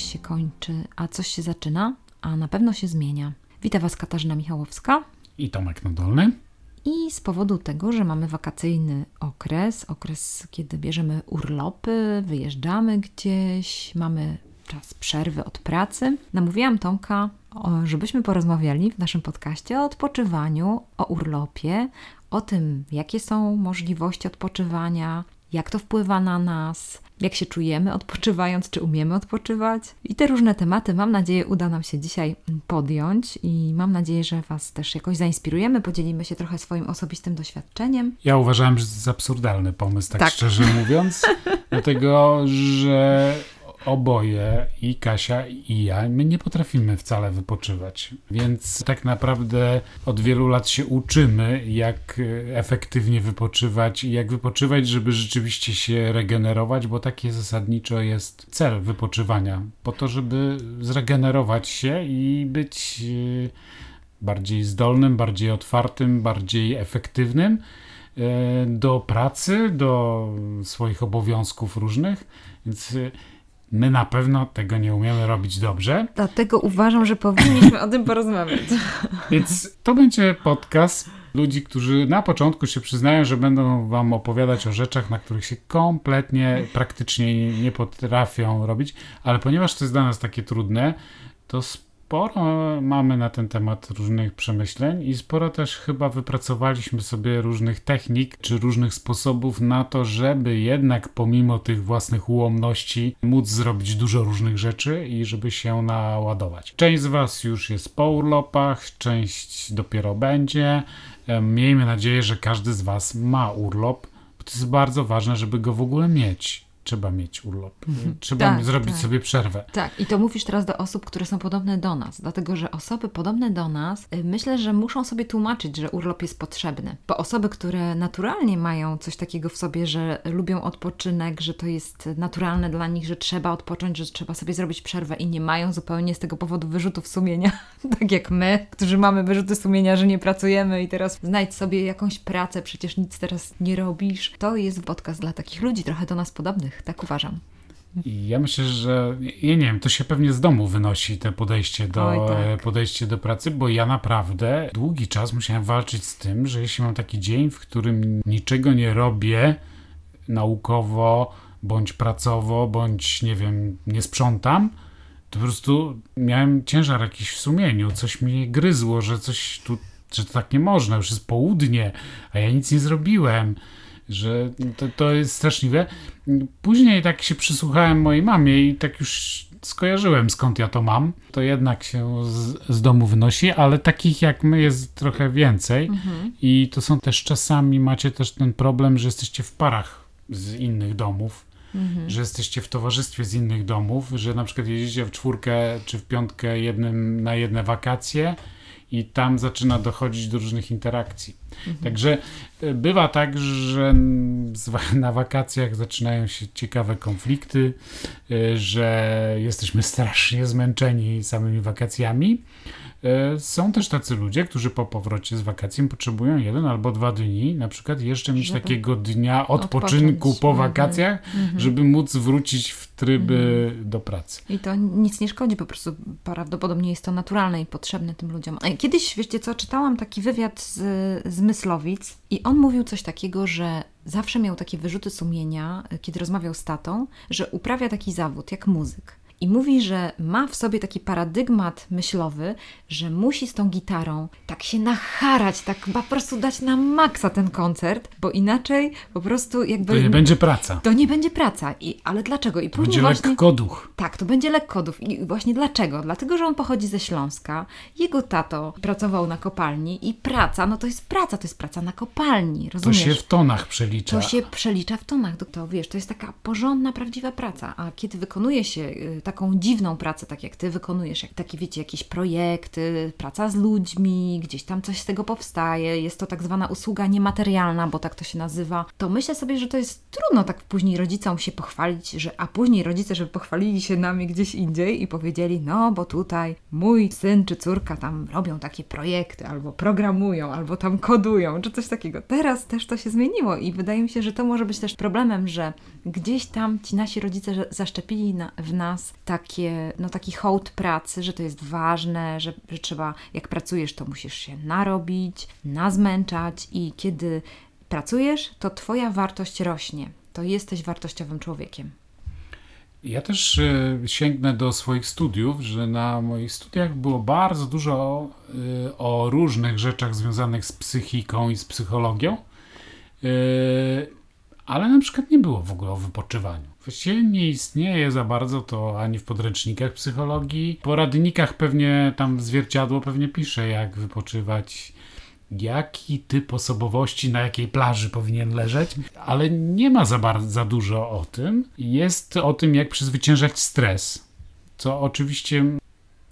coś się kończy, a coś się zaczyna, a na pewno się zmienia. Witam Was Katarzyna Michałowska. I Tomek Nadolny. I z powodu tego, że mamy wakacyjny okres, okres, kiedy bierzemy urlopy, wyjeżdżamy gdzieś, mamy czas przerwy od pracy, namówiłam Tomka, żebyśmy porozmawiali w naszym podcaście o odpoczywaniu, o urlopie, o tym, jakie są możliwości odpoczywania, jak to wpływa na nas, jak się czujemy odpoczywając, czy umiemy odpoczywać. I te różne tematy, mam nadzieję, uda nam się dzisiaj podjąć i mam nadzieję, że Was też jakoś zainspirujemy, podzielimy się trochę swoim osobistym doświadczeniem. Ja uważałem, że to jest absurdalny pomysł, tak, tak. szczerze mówiąc, dlatego że oboje, i Kasia, i ja, my nie potrafimy wcale wypoczywać. Więc tak naprawdę od wielu lat się uczymy, jak efektywnie wypoczywać i jak wypoczywać, żeby rzeczywiście się regenerować, bo taki zasadniczo jest cel wypoczywania. Po to, żeby zregenerować się i być e, bardziej zdolnym, bardziej otwartym, bardziej efektywnym e, do pracy, do swoich obowiązków różnych. Więc My na pewno tego nie umiemy robić dobrze. Dlatego uważam, że powinniśmy o tym porozmawiać. Więc to będzie podcast ludzi, którzy na początku się przyznają, że będą wam opowiadać o rzeczach, na których się kompletnie praktycznie nie potrafią robić, ale ponieważ to jest dla nas takie trudne, to sporo mamy na ten temat różnych przemyśleń i sporo też chyba wypracowaliśmy sobie różnych technik czy różnych sposobów na to, żeby jednak pomimo tych własnych ułomności móc zrobić dużo różnych rzeczy i żeby się naładować. Część z Was już jest po urlopach, część dopiero będzie. Miejmy nadzieję, że każdy z Was ma urlop, bo to jest bardzo ważne, żeby go w ogóle mieć trzeba mieć urlop. Mhm. Trzeba tak, zrobić tak. sobie przerwę. Tak, i to mówisz teraz do osób, które są podobne do nas, dlatego że osoby podobne do nas y, myślę, że muszą sobie tłumaczyć, że urlop jest potrzebny. Bo osoby, które naturalnie mają coś takiego w sobie, że lubią odpoczynek, że to jest naturalne dla nich, że trzeba odpocząć, że trzeba sobie zrobić przerwę i nie mają zupełnie z tego powodu wyrzutów sumienia, tak jak my, którzy mamy wyrzuty sumienia, że nie pracujemy i teraz znajdź sobie jakąś pracę, przecież nic teraz nie robisz. To jest podcast dla takich ludzi, trochę do nas podobnych tak uważam. Ja myślę, że ja nie wiem, to się pewnie z domu wynosi te podejście do, Oj, tak. podejście do pracy, bo ja naprawdę długi czas musiałem walczyć z tym, że jeśli mam taki dzień, w którym niczego nie robię naukowo, bądź pracowo, bądź nie wiem, nie sprzątam, to po prostu miałem ciężar jakiś w sumieniu, coś mnie gryzło, że coś tu, że to tak nie można, już jest południe, a ja nic nie zrobiłem że to, to jest straszliwe. Później tak się przysłuchałem mojej mamie i tak już skojarzyłem skąd ja to mam. To jednak się z, z domu wynosi, ale takich jak my jest trochę więcej mhm. i to są też czasami, macie też ten problem, że jesteście w parach z innych domów. Mhm. Że jesteście w towarzystwie z innych domów, że na przykład jedziecie w czwórkę czy w piątkę jednym na jedne wakacje, i tam zaczyna dochodzić do różnych interakcji. Mhm. Także e, bywa tak, że na wakacjach zaczynają się ciekawe konflikty, e, że jesteśmy strasznie zmęczeni samymi wakacjami. E, są też tacy ludzie, którzy po powrocie z wakacji potrzebują jeden albo dwa dni, na przykład jeszcze mieć żeby takiego dnia odpoczynku odpocząć. po mhm. wakacjach, mhm. żeby móc wrócić w tryby mhm. do pracy. I to nic nie szkodzi, po prostu prawdopodobnie jest to naturalne i potrzebne tym ludziom. Kiedyś, wiecie co, czytałam taki wywiad z, z Myslowic i on mówił coś takiego, że zawsze miał takie wyrzuty sumienia, kiedy rozmawiał z tatą, że uprawia taki zawód jak muzyk i mówi, że ma w sobie taki paradygmat myślowy, że musi z tą gitarą tak się nacharać, tak po prostu dać na maksa ten koncert, bo inaczej po prostu jakby... To nie będzie praca. To nie będzie praca. I, ale dlaczego? I później będzie właśnie... lekkoduch. Tak, to będzie lekkoduch. I właśnie dlaczego? Dlatego, że on pochodzi ze Śląska, jego tato pracował na kopalni i praca, no to jest praca, to jest praca na kopalni, rozumiesz? To się w tonach przelicza. To się przelicza w tonach, to wiesz, to jest taka porządna, prawdziwa praca, a kiedy wykonuje się y, taką dziwną pracę, tak jak ty wykonujesz, jak takie, wiecie, jakieś projekty, praca z ludźmi, gdzieś tam coś z tego powstaje, jest to tak zwana usługa niematerialna, bo tak to się nazywa, to myślę sobie, że to jest trudno tak później rodzicom się pochwalić, że, a później rodzice, żeby pochwalili się nami gdzieś indziej i powiedzieli, no bo tutaj mój syn czy córka tam robią takie projekty, albo programują, albo tam kodują, czy coś takiego. Teraz też to się zmieniło i wydaje mi się, że to może być też problemem, że gdzieś tam ci nasi rodzice zaszczepili na, w nas takie, no taki hołd pracy, że to jest ważne, że, że trzeba, jak pracujesz, to musisz się narobić, nazmęczać i kiedy pracujesz, to Twoja wartość rośnie. To jesteś wartościowym człowiekiem. Ja też y, sięgnę do swoich studiów, że na moich studiach było bardzo dużo y, o różnych rzeczach związanych z psychiką i z psychologią, y, ale na przykład nie było w ogóle o wypoczywaniu. Właściwie nie istnieje za bardzo to ani w podręcznikach psychologii. Po poradnikach pewnie tam zwierciadło pewnie pisze, jak wypoczywać jaki typ osobowości na jakiej plaży powinien leżeć, ale nie ma za, bardzo, za dużo o tym. Jest o tym, jak przezwyciężać stres, co oczywiście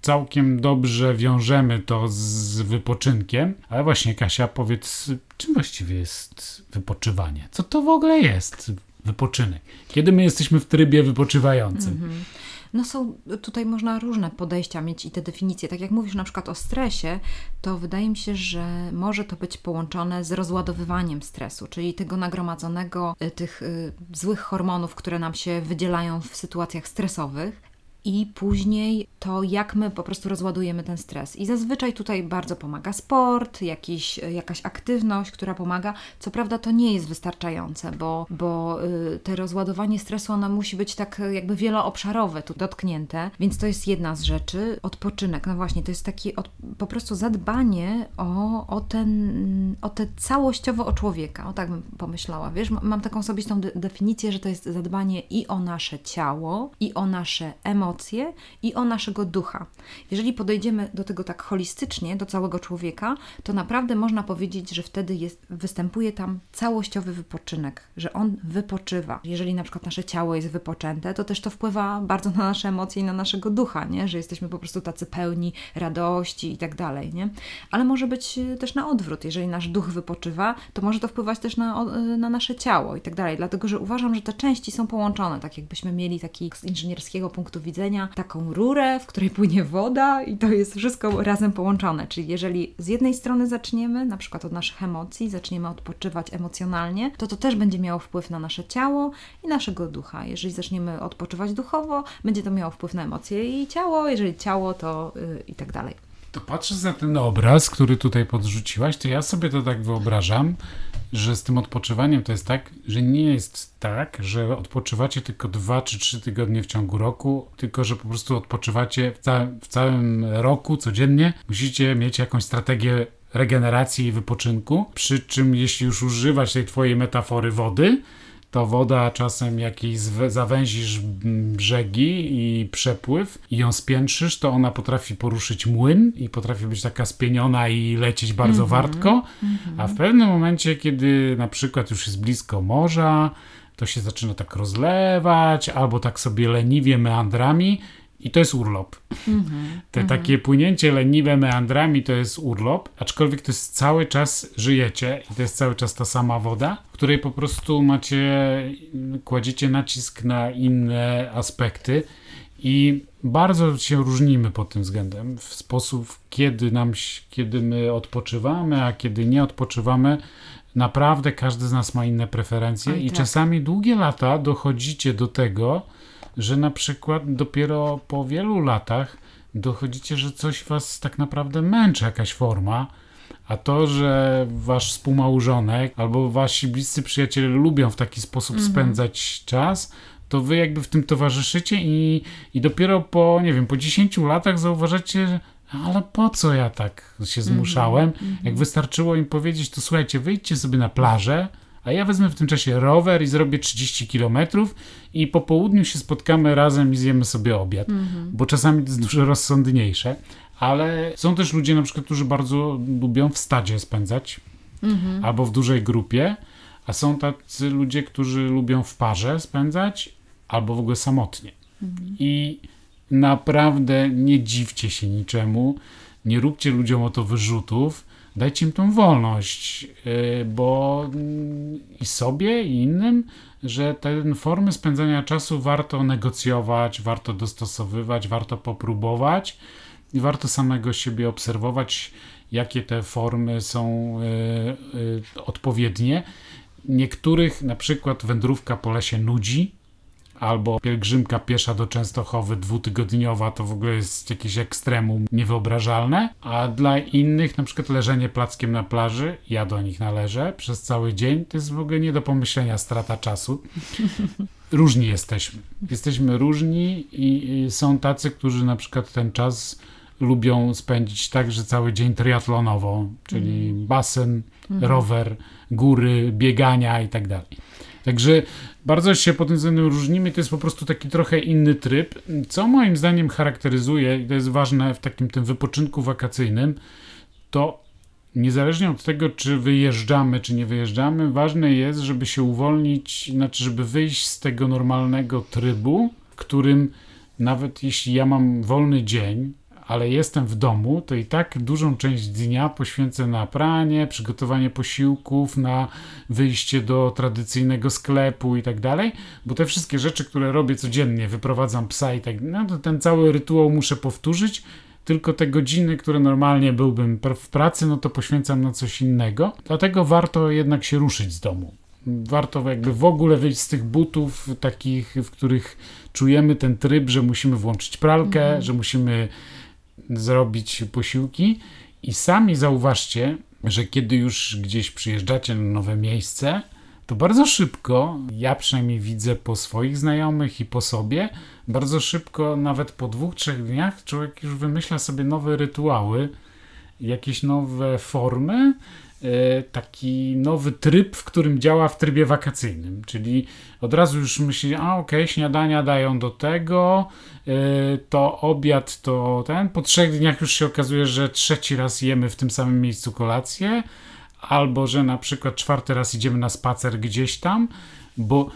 całkiem dobrze wiążemy to z wypoczynkiem. Ale właśnie, Kasia, powiedz, czym właściwie jest wypoczywanie? Co to w ogóle jest wypoczynek? Kiedy my jesteśmy w trybie wypoczywającym? -hmm. No są, tutaj można różne podejścia mieć i te definicje. Tak jak mówisz na przykład o stresie, to wydaje mi się, że może to być połączone z rozładowywaniem stresu, czyli tego nagromadzonego, y, tych y, złych hormonów, które nam się wydzielają w sytuacjach stresowych i później to, jak my po prostu rozładujemy ten stres. I zazwyczaj tutaj bardzo pomaga sport, jakiś, jakaś aktywność, która pomaga. Co prawda to nie jest wystarczające, bo, bo y, te rozładowanie stresu, ono musi być tak jakby wieloobszarowe, tu dotknięte, więc to jest jedna z rzeczy. Odpoczynek, no właśnie, to jest takie od, po prostu zadbanie o, o ten, o te całościowo o człowieka, o tak bym pomyślała, wiesz, mam taką osobistą de definicję, że to jest zadbanie i o nasze ciało, i o nasze emocje, emocje i o naszego ducha. Jeżeli podejdziemy do tego tak holistycznie, do całego człowieka, to naprawdę można powiedzieć, że wtedy jest, występuje tam całościowy wypoczynek, że on wypoczywa. Jeżeli na przykład nasze ciało jest wypoczęte, to też to wpływa bardzo na nasze emocje i na naszego ducha, nie? że jesteśmy po prostu tacy pełni radości i tak dalej. Nie? Ale może być y, też na odwrót. Jeżeli nasz duch wypoczywa, to może to wpływać też na, y, na nasze ciało i tak dalej. Dlatego, że uważam, że te części są połączone, tak jakbyśmy mieli taki z inżynierskiego punktu widzenia taką rurę, w której płynie woda i to jest wszystko razem połączone. Czyli jeżeli z jednej strony zaczniemy, na przykład od naszych emocji, zaczniemy odpoczywać emocjonalnie, to to też będzie miało wpływ na nasze ciało i naszego ducha. Jeżeli zaczniemy odpoczywać duchowo, będzie to miało wpływ na emocje i ciało, jeżeli ciało, to yy, i tak dalej. To patrząc na ten obraz, który tutaj podrzuciłaś, to ja sobie to tak wyobrażam, że z tym odpoczywaniem to jest tak, że nie jest tak, że odpoczywacie tylko dwa czy trzy tygodnie w ciągu roku, tylko że po prostu odpoczywacie w, ca w całym roku codziennie. Musicie mieć jakąś strategię regeneracji i wypoczynku, przy czym jeśli już używać tej twojej metafory wody, to woda czasem jakiś zawęzisz brzegi i przepływ i ją spiętrzysz, to ona potrafi poruszyć młyn i potrafi być taka spieniona i lecieć bardzo mm -hmm. wartko, mm -hmm. a w pewnym momencie, kiedy na przykład już jest blisko morza, to się zaczyna tak rozlewać, albo tak sobie leniwie meandrami i to jest urlop. Mm -hmm, Te mm -hmm. takie płynięcie leniwe meandrami to jest urlop, aczkolwiek to jest cały czas żyjecie i to jest cały czas ta sama woda, w której po prostu macie, kładziecie nacisk na inne aspekty i bardzo się różnimy pod tym względem. W sposób, kiedy nam, kiedy my odpoczywamy, a kiedy nie odpoczywamy, naprawdę każdy z nas ma inne preferencje Oj, i tak. czasami długie lata dochodzicie do tego, że na przykład dopiero po wielu latach dochodzicie, że coś was tak naprawdę męczy, jakaś forma, a to, że wasz współmałżonek albo wasi bliscy przyjaciele lubią w taki sposób mhm. spędzać czas, to wy jakby w tym towarzyszycie i, i dopiero po, nie wiem, po 10 latach zauważacie, ale po co ja tak się zmuszałem? Mm -hmm. Jak wystarczyło im powiedzieć, to słuchajcie, wyjdźcie sobie na plażę, a ja wezmę w tym czasie rower i zrobię 30 kilometrów i po południu się spotkamy razem i zjemy sobie obiad, -hmm. bo czasami to jest dużo rozsądniejsze, ale są też ludzie na przykład, którzy bardzo lubią w stadzie spędzać -hmm. albo w dużej grupie, a są tacy ludzie, którzy lubią w parze spędzać albo w ogóle samotnie. -hmm. I naprawdę nie dziwcie się niczemu, nie róbcie ludziom o to wyrzutów, dajcie im tą wolność, y, bo mm, i sobie, i innym, że te formy spędzania czasu warto negocjować, warto dostosowywać, warto popróbować i warto samego siebie obserwować, jakie te formy są y, y, odpowiednie. Niektórych na przykład wędrówka po lesie nudzi, albo pielgrzymka piesza do Częstochowy dwutygodniowa to w ogóle jest jakieś ekstremum niewyobrażalne, a dla innych na przykład leżenie plackiem na plaży, ja do nich należę przez cały dzień, to jest w ogóle nie do pomyślenia strata czasu. Różni jesteśmy. Jesteśmy różni i, są tacy, którzy na przykład ten czas lubią spędzić tak, że cały dzień triatlonowo, czyli mm. basen, mm. rower, góry, biegania i tak dalej. Także bardzo się pod tym względem różnimy. To jest po prostu taki trochę inny tryb, co moim zdaniem charakteryzuje, i to jest ważne w takim tym wypoczynku wakacyjnym, to niezależnie od tego, czy wyjeżdżamy, czy nie wyjeżdżamy, ważne jest, żeby się uwolnić, znaczy, żeby wyjść z tego normalnego trybu, w którym nawet jeśli ja mam wolny dzień, ale jestem w domu, to i tak dużą część dnia poświęcę na pranie, przygotowanie posiłków, na wyjście do tradycyjnego sklepu i tak dalej, bo te wszystkie rzeczy, które robię codziennie, wyprowadzam psa i tak, no to ten cały rytuał muszę powtórzyć, tylko te godziny, które normalnie byłbym w pracy, no to poświęcam na coś innego. Dlatego warto jednak się ruszyć z domu. Warto jakby w ogóle wyjść z tych butów takich, w których czujemy ten tryb, że musimy włączyć pralkę, mhm. że musimy zrobić posiłki. I sami zauważcie, że kiedy już gdzieś przyjeżdżacie na nowe miejsce, to bardzo szybko, ja przynajmniej widzę po swoich znajomych i po sobie, bardzo szybko, nawet po dwóch, trzech dniach, człowiek już wymyśla sobie nowe rytuały, jakieś nowe formy, taki nowy tryb, w którym działa w trybie wakacyjnym, czyli od razu już myśli, a okej, okay, śniadania dają do tego, e, to obiad to ten, po trzech dniach już się okazuje, że trzeci raz jemy w tym samym miejscu kolację, albo że na przykład czwarty raz idziemy na spacer gdzieś tam, bo,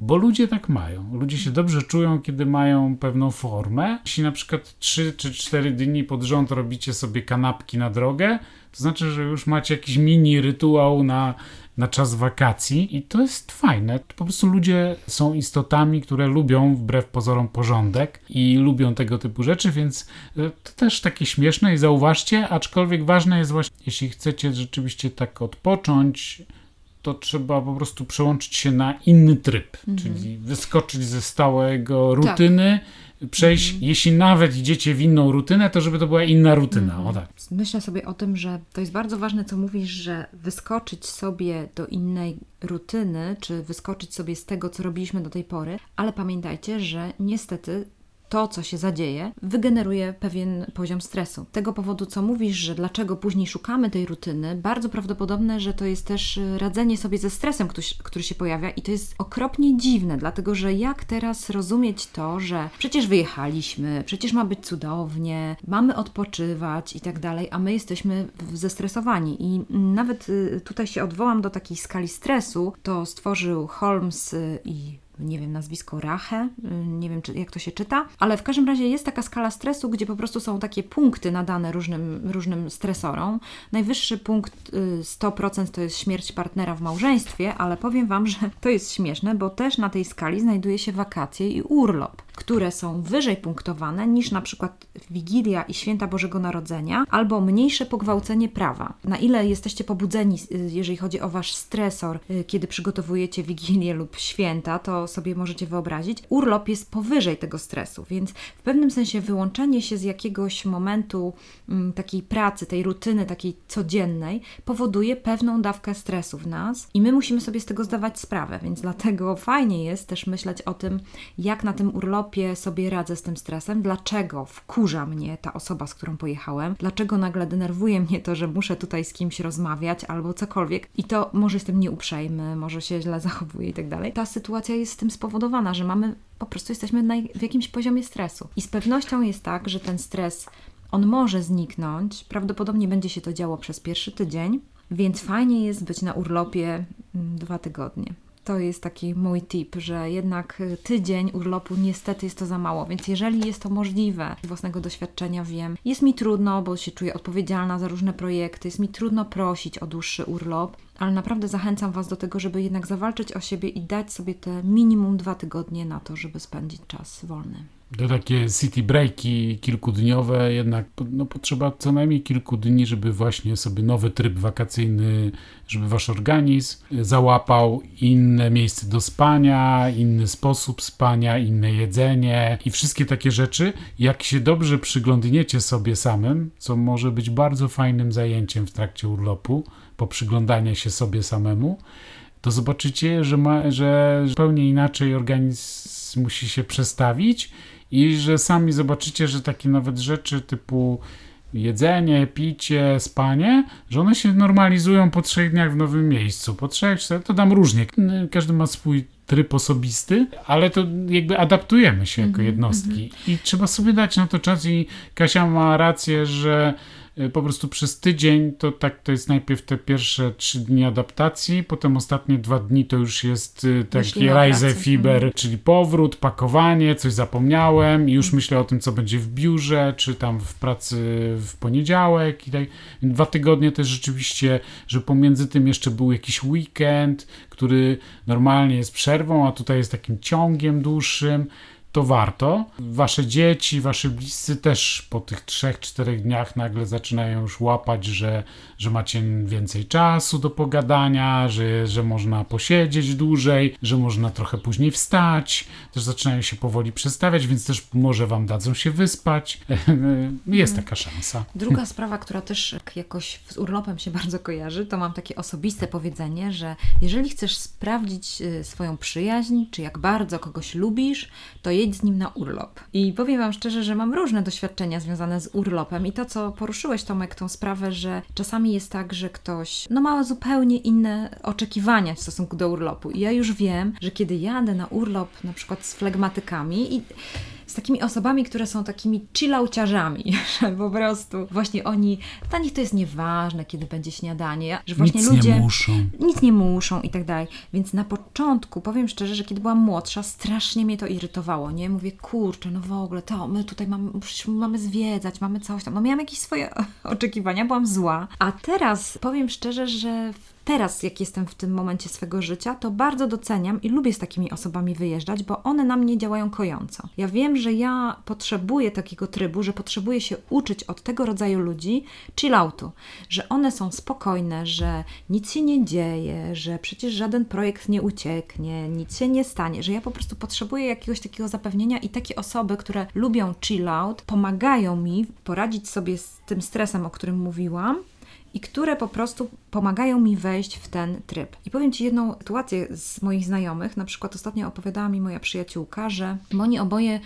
bo ludzie tak mają. Ludzie się dobrze czują, kiedy mają pewną formę. Jeśli na przykład 3 czy 4 dni pod rząd robicie sobie kanapki na drogę, to znaczy, że już macie jakiś mini rytuał na, na czas wakacji i to jest fajne. Po prostu ludzie są istotami, które lubią wbrew pozorom porządek i lubią tego typu rzeczy, więc e, to też takie śmieszne i zauważcie, aczkolwiek ważne jest właśnie, jeśli chcecie rzeczywiście tak odpocząć, to trzeba po prostu przełączyć się na inny tryb, mhm. czyli wyskoczyć ze stałego rutyny, tak. Przejść, mhm. jeśli nawet idziecie w inną rutynę, to żeby to była inna rutyna. Mhm. O tak. Myślę sobie o tym, że to jest bardzo ważne, co mówisz, że wyskoczyć sobie do innej rutyny, czy wyskoczyć sobie z tego, co robiliśmy do tej pory, ale pamiętajcie, że niestety to, co się zadzieje, wygeneruje pewien poziom stresu. Tego powodu, co mówisz, że dlaczego później szukamy tej rutyny, bardzo prawdopodobne, że to jest też y, radzenie sobie ze stresem, który, który się pojawia i to jest okropnie dziwne, dlatego że jak teraz rozumieć to, że przecież wyjechaliśmy, przecież ma być cudownie, mamy odpoczywać i tak dalej, a my jesteśmy zestresowani i nawet y, tutaj się odwołam do takiej skali stresu, to stworzył Holmes y, i nie wiem, nazwisko Rache, y, nie wiem czy, jak to się czyta, ale w każdym razie jest taka skala stresu, gdzie po prostu są takie punkty nadane różnym, różnym stresorom. Najwyższy punkt 100% y, to jest śmierć partnera w małżeństwie, ale powiem Wam, że to jest śmieszne, bo też na tej skali znajduje się wakacje i urlop, które są wyżej punktowane niż na przykład Wigilia i Święta Bożego Narodzenia, albo mniejsze pogwałcenie prawa. Na ile jesteście pobudzeni, y, jeżeli chodzi o Wasz stresor, kiedy przygotowujecie Wigilię lub Święta, to sobie możecie wyobrazić, urlop jest powyżej tego stresu, więc w pewnym sensie wyłączenie się z jakiegoś momentu m, mm, takiej pracy, tej rutyny takiej codziennej powoduje pewną dawkę stresu w nas i my musimy sobie z tego zdawać sprawę, więc dlatego fajnie jest też myśleć o tym, jak na tym urlopie sobie radzę z tym stresem, dlaczego wkurza mnie ta osoba, z którą pojechałem, dlaczego nagle denerwuje mnie to, że muszę tutaj z kimś rozmawiać albo cokolwiek i to może jestem nieuprzejmy, może się źle zachowuję i tak dalej. Ta sytuacja jest tym spowodowana, że mamy, po prostu jesteśmy na, w jakimś poziomie stresu. I z pewnością jest tak, że ten stres, on może zniknąć, prawdopodobnie będzie się to działo przez pierwszy tydzień, więc fajnie jest być na urlopie mm, dwa tygodnie. To jest taki mój tip, że jednak tydzień urlopu niestety jest to za mało, więc jeżeli jest to możliwe, z własnego doświadczenia wiem, jest mi trudno, bo się czuję odpowiedzialna za różne projekty, jest mi trudno prosić o dłuższy urlop, ale naprawdę zachęcam Was do tego, żeby jednak zawalczyć o siebie i dać sobie te minimum dwa tygodnie na to, żeby spędzić czas wolny. To takie city breaki kilkudniowe, jednak no, potrzeba co najmniej kilku dni, żeby właśnie sobie nowy tryb wakacyjny, żeby wasz organizm załapał inne miejsce do spania, inny sposób spania, inne jedzenie i wszystkie takie rzeczy. Jak się dobrze przyglądniecie sobie samym, co może być bardzo fajnym zajęciem w trakcie urlopu, po przyglądanie się sobie samemu, to zobaczycie, że, ma, że zupełnie inaczej organizm musi się przestawić i że sami zobaczycie, że takie nawet rzeczy typu jedzenie, picie, spanie, że one się normalizują po trzech dniach w nowym miejscu. Po trzech, czterech, to dam różnie. Każdy ma swój tryb osobisty, ale to jakby adaptujemy się jako mhm, jednostki -hmm. i trzeba sobie dać na to czas i Kasia ma rację, że po prostu przez tydzień to tak to jest najpierw te pierwsze trzy dni adaptacji, potem ostatnie dwa dni to już jest y, taki rise fiber, mhm. czyli powrót, pakowanie, coś zapomniałem i już mhm. myślę o tym, co będzie w biurze, czy tam w pracy w poniedziałek i tak. Dwa tygodnie też rzeczywiście, że pomiędzy tym jeszcze był jakiś weekend, który normalnie jest przerwą, a tutaj jest takim ciągiem dłuższym to warto. Wasze dzieci, wasi bliscy też po tych 3-4 dniach nagle zaczynają już łapać, że, że macie więcej czasu do pogadania, że, że można posiedzieć dłużej, że można trochę później wstać. Też zaczynają się powoli przestawiać, więc też może wam dadzą się wyspać. Jest taka szansa. Druga sprawa, która też jakoś z urlopem się bardzo kojarzy, to mam takie osobiste powiedzenie, że jeżeli chcesz sprawdzić y, swoją przyjaźń, czy jak bardzo kogoś lubisz, to z nim na urlop. I powiem Wam szczerze, że mam różne doświadczenia związane z urlopem i to, co poruszyłeś, Tomek, tą sprawę, że czasami jest tak, że ktoś no, ma zupełnie inne oczekiwania w stosunku do urlopu. I ja już wiem, że kiedy jadę na urlop na przykład z flegmatykami i z takimi osobami, które są takimi chillauciarzami, że po prostu właśnie oni, dla nich to jest nieważne, kiedy będzie śniadanie, że właśnie nic ludzie nie muszą. nic nie muszą i tak dalej. Więc na początku, powiem szczerze, że kiedy byłam młodsza, strasznie mnie to irytowało, nie? Mówię, kurczę, no w ogóle to, my tutaj mamy, mamy zwiedzać, mamy coś tam. No miałam jakieś swoje oczekiwania, byłam zła. A teraz powiem szczerze, że w teraz, jak jestem w tym momencie swego życia, to bardzo doceniam i lubię z takimi osobami wyjeżdżać, bo one na mnie działają kojąco. Ja wiem, że ja potrzebuję takiego trybu, że potrzebuję się uczyć od tego rodzaju ludzi chill outu, że one są spokojne, że nic się nie dzieje, że przecież żaden projekt nie ucieknie, nic się nie stanie, że ja po prostu potrzebuję jakiegoś takiego zapewnienia i takie osoby, które lubią chill out, pomagają mi poradzić sobie z tym stresem, o którym mówiłam, i które po prostu pomagają mi wejść w ten tryb. I powiem Ci jedną sytuację z moich znajomych. Na przykład ostatnio opowiadała mi moja przyjaciółka, że oni oboje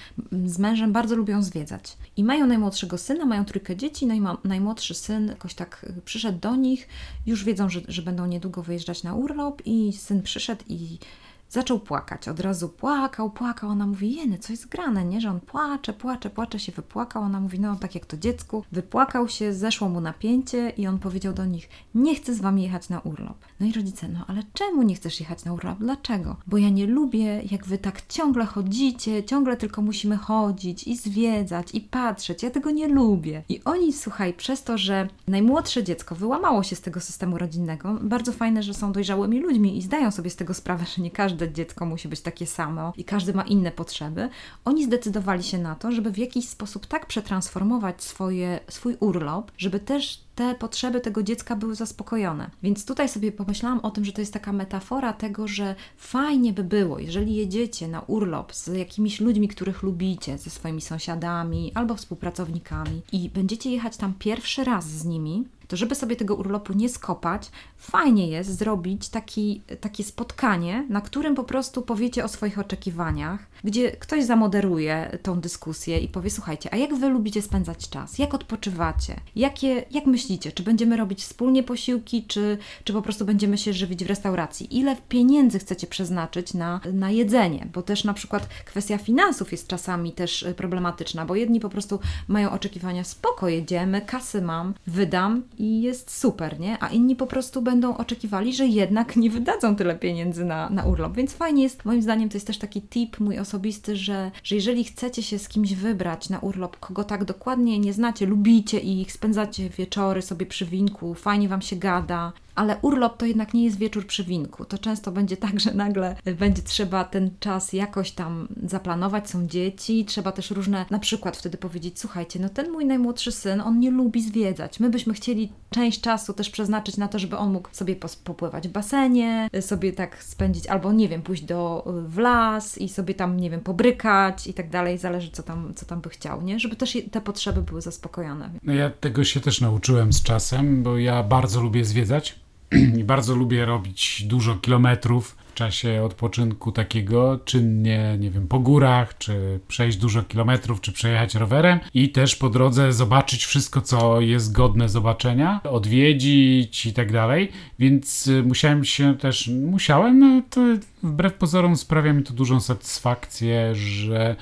z mężem bardzo lubią zwiedzać. I mają najmłodszego syna, mają trójkę dzieci, no najmłodszy syn jakoś tak przyszedł do nich, już wiedzą, że, że będą niedługo wyjeżdżać na urlop i syn przyszedł i zaczął płakać. Od razu płakał, płakał. Ona mówi, jeny, co jest grane, nie? Że on płacze, płacze, płacze się wypłakał. Ona mówi, no tak jak to dziecku. Wypłakał się, zeszło mu napięcie i on powiedział do nich, nie chcę z wami jechać na urlop. No i rodzice, no ale czemu nie chcesz jechać na urlop? Dlaczego? Bo ja nie lubię, jak wy tak ciągle chodzicie, ciągle tylko musimy chodzić i zwiedzać i patrzeć. Ja tego nie lubię. I oni, słuchaj, przez to, że najmłodsze dziecko wyłamało się z tego systemu rodzinnego, bardzo fajne, że są dojrzałymi ludźmi i zdają sobie z tego sprawę, że nie każdy każde dziecko musi być takie samo i każdy ma inne potrzeby, oni zdecydowali się na to, żeby w jakiś sposób tak przetransformować swoje, swój urlop, żeby też te potrzeby tego dziecka były zaspokojone. Więc tutaj sobie pomyślałam o tym, że to jest taka metafora tego, że fajnie by było, jeżeli jedziecie na urlop z jakimiś ludźmi, których lubicie, ze swoimi sąsiadami albo współpracownikami i będziecie jechać tam pierwszy raz z nimi, to żeby sobie tego urlopu nie skopać, fajnie jest zrobić taki, takie spotkanie, na którym po prostu powiecie o swoich oczekiwaniach, gdzie ktoś zamoderuje tą dyskusję i powie: Słuchajcie, a jak wy lubicie spędzać czas? Jak odpoczywacie? Jakie, jak myślicie, czy będziemy robić wspólnie posiłki, czy, czy po prostu będziemy się żywić w restauracji? Ile pieniędzy chcecie przeznaczyć na, na jedzenie? Bo też na przykład kwestia finansów jest czasami też y, problematyczna, bo jedni po prostu mają oczekiwania: spoko, jedziemy, kasy mam, wydam i jest super, nie? A inni po prostu będą oczekiwali, że jednak nie wydadzą tyle pieniędzy na, na urlop. Więc fajnie jest, moim zdaniem, to jest też taki tip mój osobisty, że, że jeżeli chcecie się z kimś wybrać na urlop, kogo tak dokładnie nie znacie, lubicie ich, spędzacie wieczory sobie przy winku, fajnie Wam się gada, Ale urlop to jednak nie jest wieczór przy winku. To często będzie tak, że nagle będzie trzeba ten czas jakoś tam zaplanować. Są dzieci, trzeba też różne, na przykład wtedy powiedzieć: Słuchajcie, no ten mój najmłodszy syn, on nie lubi zwiedzać. My byśmy chcieli część czasu też przeznaczyć na to, żeby on mógł sobie popływać w basenie, sobie tak spędzić, albo nie wiem, pójść do w las i sobie tam, nie wiem, pobrykać i tak dalej. Zależy, co tam, co tam by chciał, nie? Żeby też te potrzeby były zaspokojone. No ja tego się też nauczyłem z czasem, bo ja bardzo lubię zwiedzać i bardzo lubię robić dużo kilometrów w czasie odpoczynku takiego, czynnie, nie wiem, po górach, czy przejść dużo kilometrów, czy przejechać rowerem. I też po drodze zobaczyć wszystko, co jest godne zobaczenia, odwiedzić i tak dalej, więc y, musiałem się też, musiałem, no to wbrew pozorom sprawia mi to dużą satysfakcję, że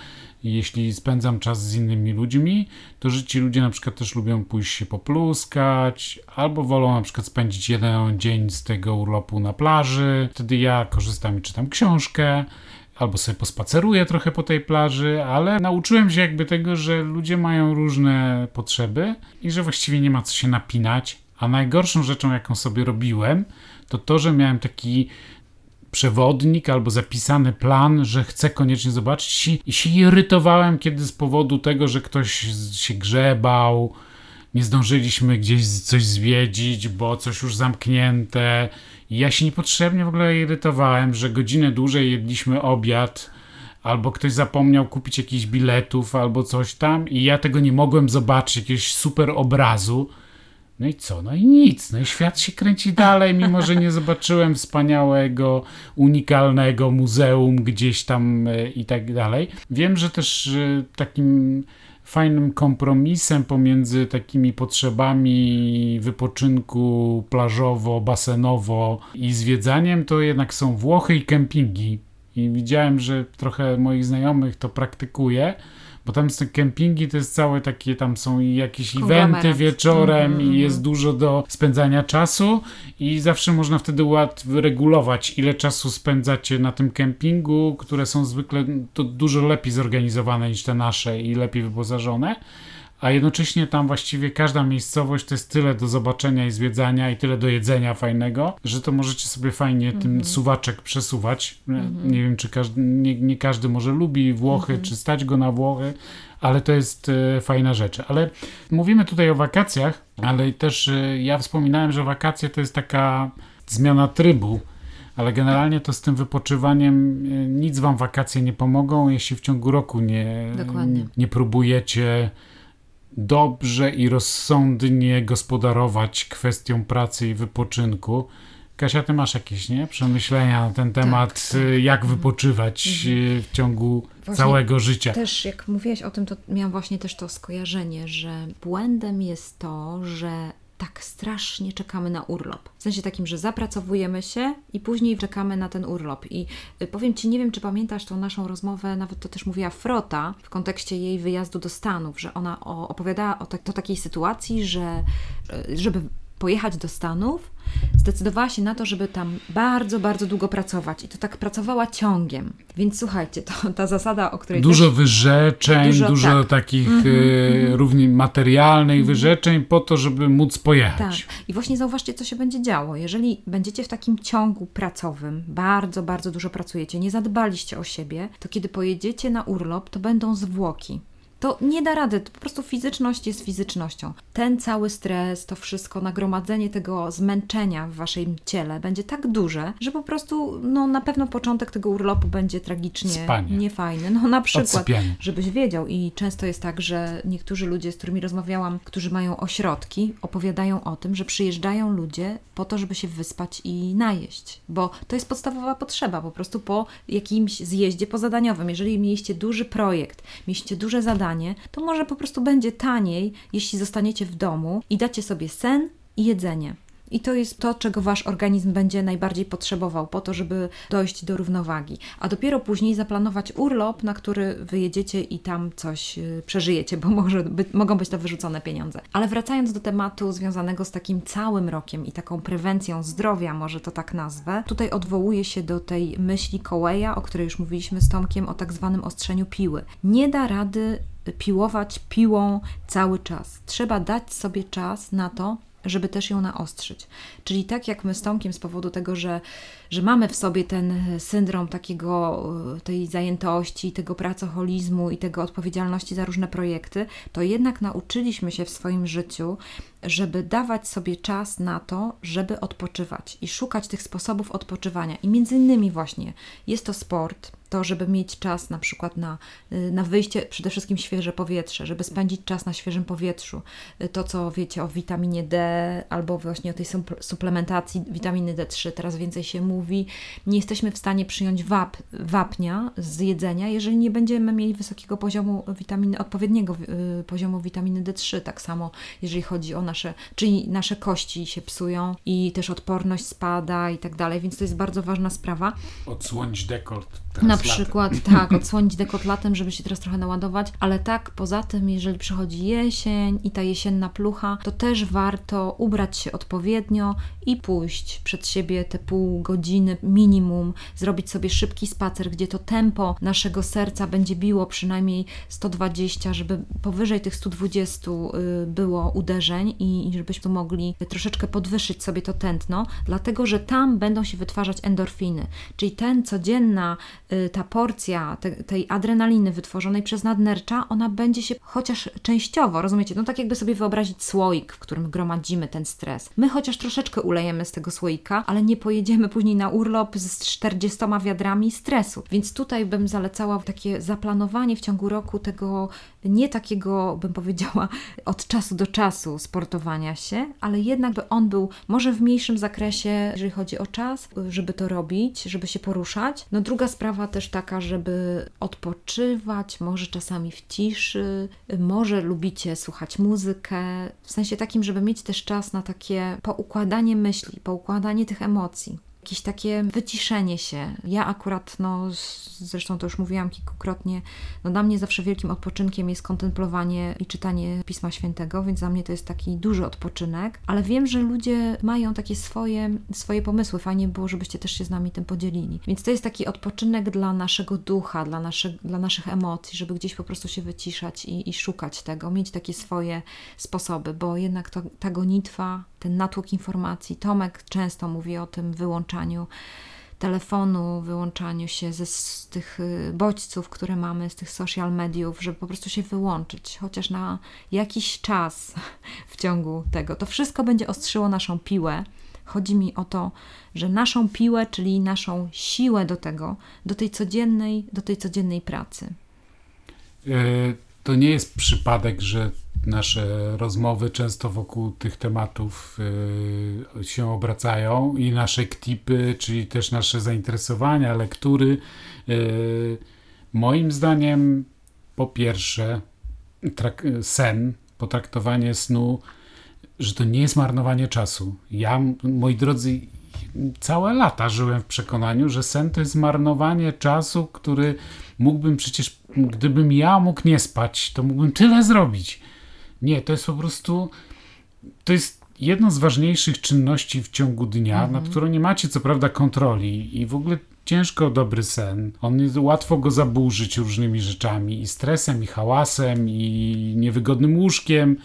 jeśli spędzam czas z innymi ludźmi, to że ci ludzie na przykład też lubią pójść się popluskać, albo wolą na przykład spędzić jeden dzień z tego urlopu na plaży. Wtedy ja korzystam i czytam książkę, albo sobie pospaceruję trochę po tej plaży, ale nauczyłem się jakby tego, że ludzie mają różne potrzeby i że właściwie nie ma co się napinać. A najgorszą rzeczą, jaką sobie robiłem, to to, że miałem taki przewodnik albo zapisany plan, że chcę koniecznie zobaczyć i się irytowałem, kiedy z powodu tego, że ktoś się grzebał, nie zdążyliśmy gdzieś coś zwiedzić, bo coś już zamknięte. I ja się niepotrzebnie w ogóle irytowałem, że godzinę dłużej jedliśmy obiad, albo ktoś zapomniał kupić jakichś biletów, albo coś tam, i ja tego nie mogłem zobaczyć, jakiegoś super obrazu. No i co? No i nic. No i świat się kręci dalej, mimo że nie zobaczyłem wspaniałego, unikalnego muzeum gdzieś tam e, i tak dalej. Wiem, że też e, takim fajnym kompromisem pomiędzy takimi potrzebami wypoczynku plażowo, basenowo i zwiedzaniem to jednak są Włochy i kempingi. I widziałem, że trochę moich znajomych to praktykuje bo tam są kempingi, to jest całe takie, tam są jakieś eventy wieczorem mm i mhm. jest dużo do spędzania czasu i zawsze można wtedy łatwo regulować, ile czasu spędzacie na tym kempingu, które są zwykle to dużo lepiej zorganizowane niż te nasze i lepiej wyposażone a jednocześnie tam właściwie każda miejscowość to jest tyle do zobaczenia i zwiedzania i tyle do jedzenia fajnego, że to możecie sobie fajnie mm -hmm. tym mhm. suwaczek przesuwać. Mm -hmm. Nie wiem, czy każdy, nie, nie, każdy może lubi Włochy, mm -hmm. czy stać go na Włochy, ale to jest e, fajna rzecz. Ale mówimy tutaj o wakacjach, ale też e, ja wspominałem, że wakacje to jest taka zmiana trybu ale generalnie to z tym wypoczywaniem e, nic wam wakacje nie pomogą, jeśli w ciągu roku nie, nie próbujecie dobrze i rozsądnie gospodarować kwestią pracy i wypoczynku. Kasia, ty masz jakieś nie? przemyślenia na ten temat, tak, tak. jak wypoczywać mhm. w ciągu właśnie całego życia. Też jak mówiłaś o tym, to miałam właśnie też to skojarzenie, że błędem jest to, że tak strasznie czekamy na urlop. W sensie takim, że zapracowujemy się i później czekamy na ten urlop. I y, powiem Ci, nie wiem, czy pamiętasz tą naszą rozmowę, nawet to też mówiła Frota w kontekście jej wyjazdu do Stanów, że ona opowiadała o, o takiej sytuacji, że y, żeby pojechać do Stanów, zdecydowała się na to, żeby tam bardzo, bardzo długo pracować. I to tak pracowała ciągiem. Więc słuchajcie, to ta zasada, o której. Dużo też... wyrzeczeń, dużo, dużo tak. takich mm -hmm, równie materialnych mm -hmm. wyrzeczeń po to, żeby móc pojechać. Tak. I właśnie zauważcie, co się będzie działo. Jeżeli będziecie w takim ciągu pracowym, bardzo, bardzo dużo pracujecie, nie zadbaliście o siebie, to kiedy pojedziecie na urlop, to będą zwłoki to nie da rady, to po prostu fizyczność jest fizycznością. Ten cały stres, to wszystko, nagromadzenie tego zmęczenia w waszym ciele będzie tak duże, że po prostu no, na pewno początek tego urlopu będzie tragicznie Spanie. niefajny. No na przykład, Odsypianie. żebyś wiedział i często jest tak, że niektórzy ludzie, z którymi rozmawiałam, którzy mają ośrodki, opowiadają o tym, że przyjeżdżają ludzie po to, żeby się wyspać i najeść, bo to jest podstawowa potrzeba, po prostu po jakimś zjeździe pozadaniowym. Jeżeli mieliście duży projekt, mieliście duże zadanie, to może po prostu będzie taniej, jeśli zostaniecie w domu i dacie sobie sen i jedzenie. I to jest to, czego wasz organizm będzie najbardziej potrzebował po to, żeby dojść do równowagi. A dopiero później zaplanować urlop, na który wyjedziecie i tam coś y, przeżyjecie, bo może mogą być to wyrzucone pieniądze. Ale wracając do tematu związanego z takim całym rokiem i taką prewencją zdrowia, może to tak nazwę, tutaj odwołuję się do tej myśli Coeya, o której już mówiliśmy z Tomkiem, o tak zwanym ostrzeniu piły. Nie da rady piłować piłą cały czas. Trzeba dać sobie czas na to, żeby też ją naostrzyć. Czyli tak jak my z Tomkiem z powodu tego, że, że mamy w sobie ten syndrom takiego, tej zajętości, tego pracoholizmu i tego odpowiedzialności za różne projekty, to jednak nauczyliśmy się w swoim życiu, żeby dawać sobie czas na to, żeby odpoczywać i szukać tych sposobów odpoczywania. I między innymi właśnie jest to sport, to, żeby mieć czas na przykład na, y, na wyjście, przede wszystkim świeże powietrze, żeby spędzić czas na świeżym powietrzu. Y, to, co wiecie o witaminie D albo właśnie o tej suplementacji witaminy D3, teraz więcej się mówi. Nie jesteśmy w stanie przyjąć wap, wapnia z jedzenia, jeżeli nie będziemy mieli wysokiego poziomu witaminy, odpowiedniego y, poziomu witaminy D3. Tak samo, jeżeli chodzi o nasze, czyli nasze kości się psują i też odporność spada i tak dalej, więc to jest bardzo ważna sprawa. Odsłonić dekolt na przykład, tak, odsłonić dekotlatem, żeby się teraz trochę naładować, ale tak, poza tym, jeżeli przychodzi jesień i ta jesienna plucha, to też warto ubrać się odpowiednio i pójść przed siebie te pół godziny minimum, zrobić sobie szybki spacer, gdzie to tempo naszego serca będzie biło przynajmniej 120, żeby powyżej tych 120 y, było uderzeń i żebyśmy mogli troszeczkę podwyższyć sobie to tętno, dlatego że tam będą się wytwarzać endorfiny, czyli ten codzienna Y, ta porcja te, tej adrenaliny wytworzonej przez nadnercza, ona będzie się chociaż częściowo, rozumiecie, no tak jakby sobie wyobrazić słoik, w którym gromadzimy ten stres. My chociaż troszeczkę ulejemy z tego słoika, ale nie pojedziemy później na urlop z 40 wiadrami stresu. Więc tutaj bym zalecała takie zaplanowanie w ciągu roku tego nie takiego, bym powiedziała, od czasu do czasu sportowania się, ale jednak by on był może w mniejszym zakresie, jeżeli chodzi o czas, żeby to robić, żeby się poruszać. No druga sprawa też taka, żeby odpoczywać, może czasami w ciszy, może lubicie słuchać muzykę, w sensie takim, żeby mieć też czas na takie poukładanie myśli, poukładanie tych emocji jakieś takie wyciszenie się. Ja akurat, no zresztą to już mówiłam kilkukrotnie, no dla mnie zawsze wielkim odpoczynkiem jest kontemplowanie i czytanie Pisma Świętego, więc dla mnie to jest taki duży odpoczynek, ale wiem, że ludzie mają takie swoje, swoje pomysły. Fajnie było, żebyście też się z nami tym podzielili. Więc to jest taki odpoczynek dla naszego ducha, dla, nasze, dla naszych emocji, żeby gdzieś po prostu się wyciszać i, i szukać tego, mieć takie swoje sposoby, bo jednak to, ta gonitwa, ten natłok informacji, Tomek często mówi o tym wyłączaniu telefonu, wyłączaniu się ze, z tych y, bodźców, które mamy, z tych social mediów, żeby po prostu się wyłączyć, chociaż na jakiś czas w ciągu tego. To wszystko będzie ostrzyło naszą piłę. Chodzi mi o to, że naszą piłę, czyli naszą siłę do tego, do tej codziennej, do tej codziennej pracy. E, to nie jest przypadek, że nasze rozmowy często wokół tych tematów y, się obracają i nasze ktipy, czyli też nasze zainteresowania, lektury. Y, moim zdaniem, po pierwsze, sen, potraktowanie snu, że to nie jest marnowanie czasu. Ja, moi drodzy, całe lata żyłem w przekonaniu, że sen to jest marnowanie czasu, który mógłbym przecież, gdybym ja mógł nie spać, to mógłbym tyle zrobić. Nie, to jest po prostu. To jest jedno z ważniejszych czynności w ciągu dnia, mhm. nad którą nie macie co prawda kontroli i w ogóle ciężko dobry sen. On jest łatwo go zaburzyć różnymi rzeczami i stresem, i hałasem, i niewygodnym łóżkiem,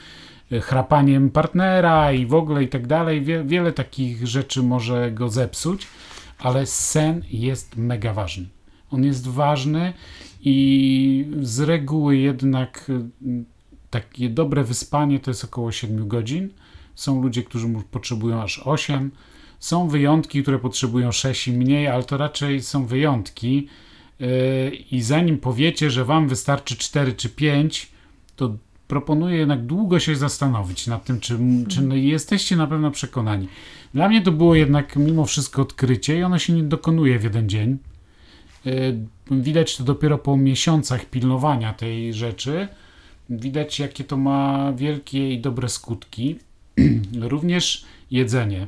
e, chrapaniem partnera i w ogóle i tak dalej. Wie, wiele takich rzeczy może go zepsuć, ale sen jest mega ważny. On jest ważny i z reguły jednak takie dobre wyspanie to jest około 7 godzin. Są ludzie, którzy potrzebują aż 8. Są wyjątki, które potrzebują 6 i mniej, ale to raczej są wyjątki. Yy, I zanim powiecie, że Wam wystarczy 4 czy 5, to proponuję jednak długo się zastanowić nad tym, czy, czy no jesteście na pewno przekonani. Dla mnie to było jednak mimo wszystko odkrycie i ono się nie dokonuje w jeden dzień. Yy, widać to dopiero po miesiącach pilnowania tej rzeczy widać, jakie to ma wielkie i dobre skutki. Również jedzenie.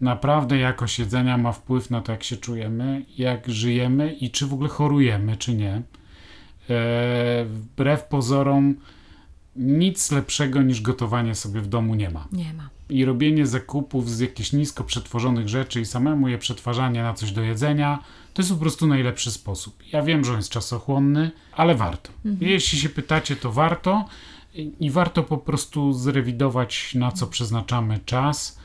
Naprawdę jakość jedzenia ma wpływ na to, jak się czujemy, jak żyjemy i czy w ogóle chorujemy, czy nie. E, wbrew pozorom, nic lepszego niż gotowanie sobie w domu nie ma. Nie ma. I robienie zakupów z jakichś nisko przetworzonych rzeczy i samemu je przetwarzanie na coś do jedzenia, to jest po prostu najlepszy sposób. Ja wiem, że on jest czasochłonny, ale warto. Mhm. Jeśli się pytacie, to warto. i warto po prostu zrewidować, na co przeznaczamy czas.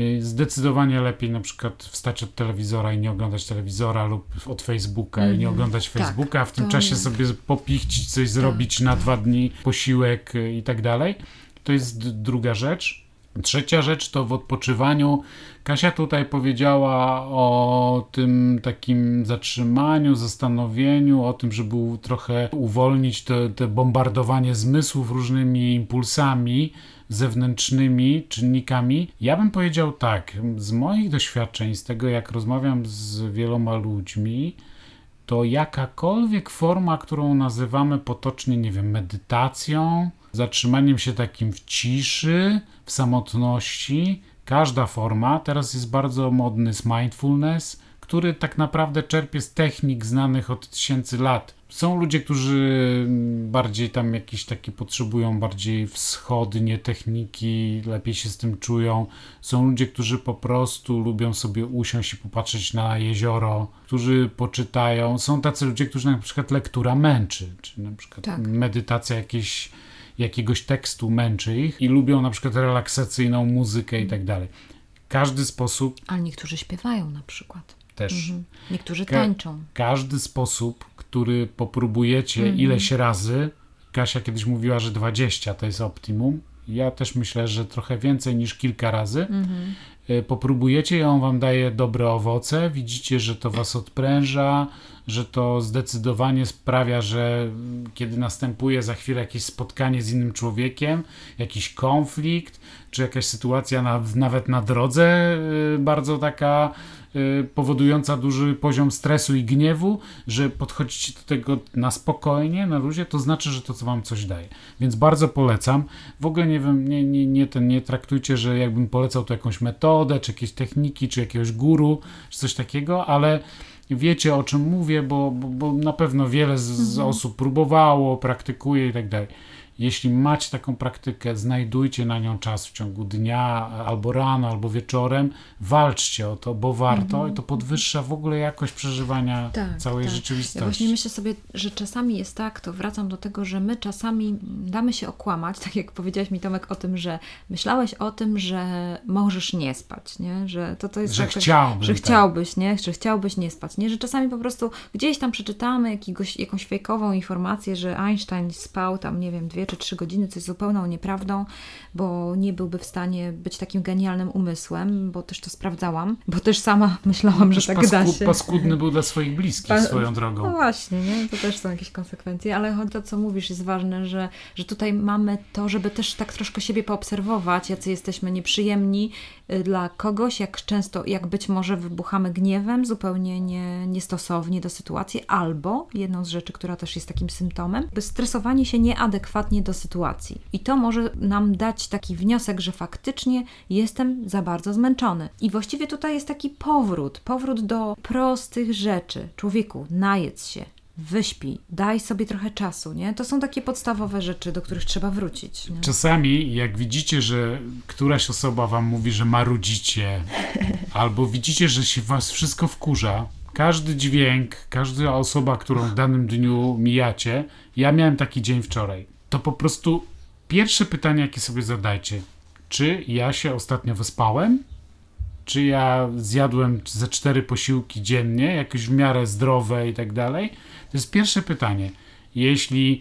Y, zdecydowanie lepiej na przykład wstać od telewizora i nie oglądać telewizora lub od Facebooka mm, i nie mhm. oglądać tak, Facebooka, a w tym czasie sobie popichcić, coś tak. zrobić na dwa dni, posiłek y, i tak dalej. To jest druga rzecz. Trzecia rzecz to w odpoczywaniu. Kasia tutaj powiedziała o tym takim zatrzymaniu, zastanowieniu, o tym, żeby trochę uwolnić te, te bombardowanie zmysłów różnymi impulsami zewnętrznymi czynnikami. Ja bym powiedział tak, z moich doświadczeń, z tego jak rozmawiam z wieloma ludźmi, to jakakolwiek forma, którą nazywamy potocznie, nie wiem, medytacją, zatrzymaniem się takim w ciszy, samotności, każda forma, teraz jest bardzo modny jest mindfulness, który tak naprawdę czerpie z technik znanych od tysięcy lat. Są ludzie, którzy bardziej tam jakiś taki potrzebują bardziej wschodnie techniki, lepiej się z tym czują. Są ludzie, którzy po prostu lubią sobie usiąść i popatrzeć na jezioro, którzy poczytają. Są tacy ludzie, którzy na przykład lektura męczy, czy na przykład tak. medytacja jakieś, jakiegoś tekstu męczy ich i lubią na przykład relaksacyjną muzykę i tak dalej. Każdy sposób. Ale niektórzy śpiewają na przykład. Też. Mhm. Niektórzy tańczą. Ka każdy sposób który popróbujecie -hmm. ileś razy. Kasia kiedyś mówiła, że 20 to jest optimum. Ja też myślę, że trochę więcej niż kilka razy. -hmm. Popróbujecie i on wam daje dobre owoce. Widzicie, że to was odpręża, że to zdecydowanie sprawia, że kiedy następuje za chwilę jakieś spotkanie z innym człowiekiem, jakiś konflikt, czy jakaś sytuacja na, nawet na drodze, y, bardzo taka powodująca duży poziom stresu i gniewu, że podchodzicie do tego na spokojnie, na luzie, to znaczy, że to co wam coś daje. Więc bardzo polecam. W ogóle nie wiem, nie, nie, nie, ten, nie traktujcie, że jakbym polecał tu jakąś metodę, czy jakieś techniki, czy jakiegoś guru, czy coś takiego, ale wiecie o czym mówię, bo, bo, bo na pewno wiele z, z mhm. osób próbowało, praktykuje i tak dalej. Jeśli macie taką praktykę, znajdujcie na nią czas w ciągu dnia, albo rano, albo wieczorem, walczcie o to, bo warto -hmm. i to podwyższa w ogóle jakość przeżywania tak, całej tak. rzeczywistości. Ja właśnie myślę sobie, że czasami jest tak, to wracam do tego, że my czasami damy się okłamać, tak jak powiedziałeś mi Tomek o tym, że myślałeś o tym, że możesz nie spać, nie? Że to, to jest że tak, chciałbym, że tak. chciałbyś, nie? Że chciałbyś nie spać, nie? Że czasami po prostu gdzieś tam przeczytamy jakiegoś, jakąś fejkową informację, że Einstein spał tam, nie wiem, dwie czy trzy godziny, co jest zupełną nieprawdą, bo nie byłby w stanie być takim genialnym umysłem, bo też to sprawdzałam, bo też sama myślałam, no, że tak pasku, da się. Paskudny był dla swoich bliskich pa swoją drogą. No właśnie, nie? to też są jakieś konsekwencje, ale to, co mówisz, jest ważne, że, że tutaj mamy to, żeby też tak troszkę siebie poobserwować, jacy jesteśmy nieprzyjemni y, dla kogoś, jak często, jak być może wybuchamy gniewem, zupełnie nie, niestosownie do sytuacji, albo jedną z rzeczy, która też jest takim symptomem, stresowanie się nieadekwatnie do sytuacji. I to może nam dać taki wniosek, że faktycznie jestem za bardzo zmęczony. I właściwie tutaj jest taki powrót, powrót do prostych rzeczy. Człowieku, najedz się, wyśpij, daj sobie trochę czasu, nie? To są takie podstawowe rzeczy, do których trzeba wrócić. Nie? Czasami, jak widzicie, że któraś osoba wam mówi, że marudzicie, albo widzicie, że się was wszystko wkurza, każdy dźwięk, każda osoba, którą w danym dniu mijacie, ja miałem taki dzień wczoraj to po prostu pierwsze pytanie, jakie sobie zadajcie, czy ja się ostatnio wyspałem? Czy ja zjadłem ze cztery posiłki dziennie, jakieś w miarę zdrowe i tak dalej? To jest pierwsze pytanie. Jeśli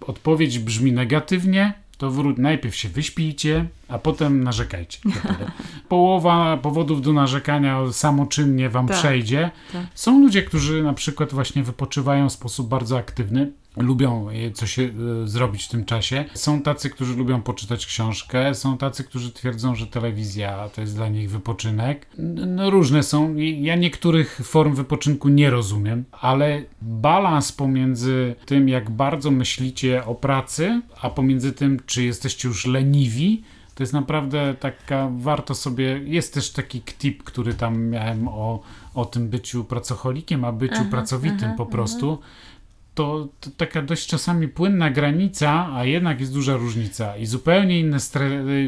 odpowiedź brzmi negatywnie, to wróć, najpierw się wyśpijcie, a potem narzekajcie. Połowa powodów do narzekania samoczynnie wam tak, przejdzie. Tak. Są ludzie, którzy na przykład właśnie wypoczywają w sposób bardzo aktywny lubią coś e, zrobić w tym czasie. Są tacy, którzy lubią poczytać książkę, są tacy, którzy twierdzą, że telewizja to jest dla nich wypoczynek. No, różne są. Ja niektórych form wypoczynku nie rozumiem, ale balans pomiędzy tym, jak bardzo myślicie o pracy, a pomiędzy tym, czy jesteście już leniwi, to jest naprawdę taka, warto sobie, jest też taki tip, który tam miałem o, o tym byciu pracocholikiem, a byciu aha, pracowitym aha, po prostu. Aha to, to, taka dość czasami płynna granica, a jednak jest duża różnica i zupełnie inne,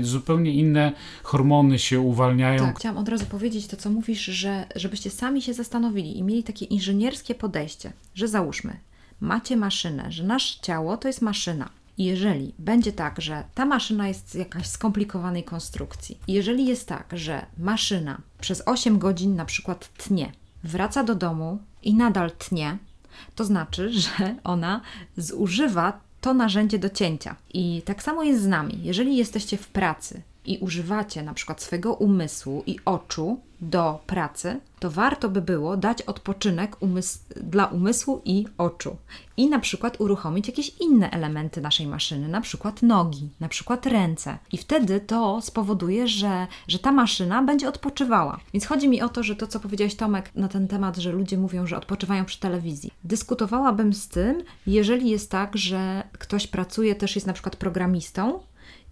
zupełnie inne hormony się uwalniają. Tak, chciałam od razu powiedzieć to, co mówisz, że żebyście sami się zastanowili i mieli takie inżynierskie podejście, że załóżmy, macie maszynę, że nasze ciało to jest maszyna I jeżeli będzie tak, że ta maszyna jest jakaś skomplikowanej konstrukcji, jeżeli jest tak, że maszyna przez 8 godzin na przykład tnie, wraca do domu i nadal tnie, to znaczy, że ona zużywa to narzędzie do cięcia. I tak samo jest z nami. Jeżeli jesteście w pracy i używacie na przykład swojego umysłu i oczu do pracy, to warto by było dać odpoczynek dla umysłu i oczu. I na przykład uruchomić jakieś inne elementy naszej maszyny, na przykład nogi, na przykład ręce. I wtedy to spowoduje, że, że ta maszyna będzie odpoczywała. Więc chodzi mi o to, że to, co powiedziałeś Tomek na ten temat, że ludzie mówią, że odpoczywają przy telewizji. Dyskutowałabym z tym, jeżeli jest tak, że ktoś pracuje, też jest na przykład programistą,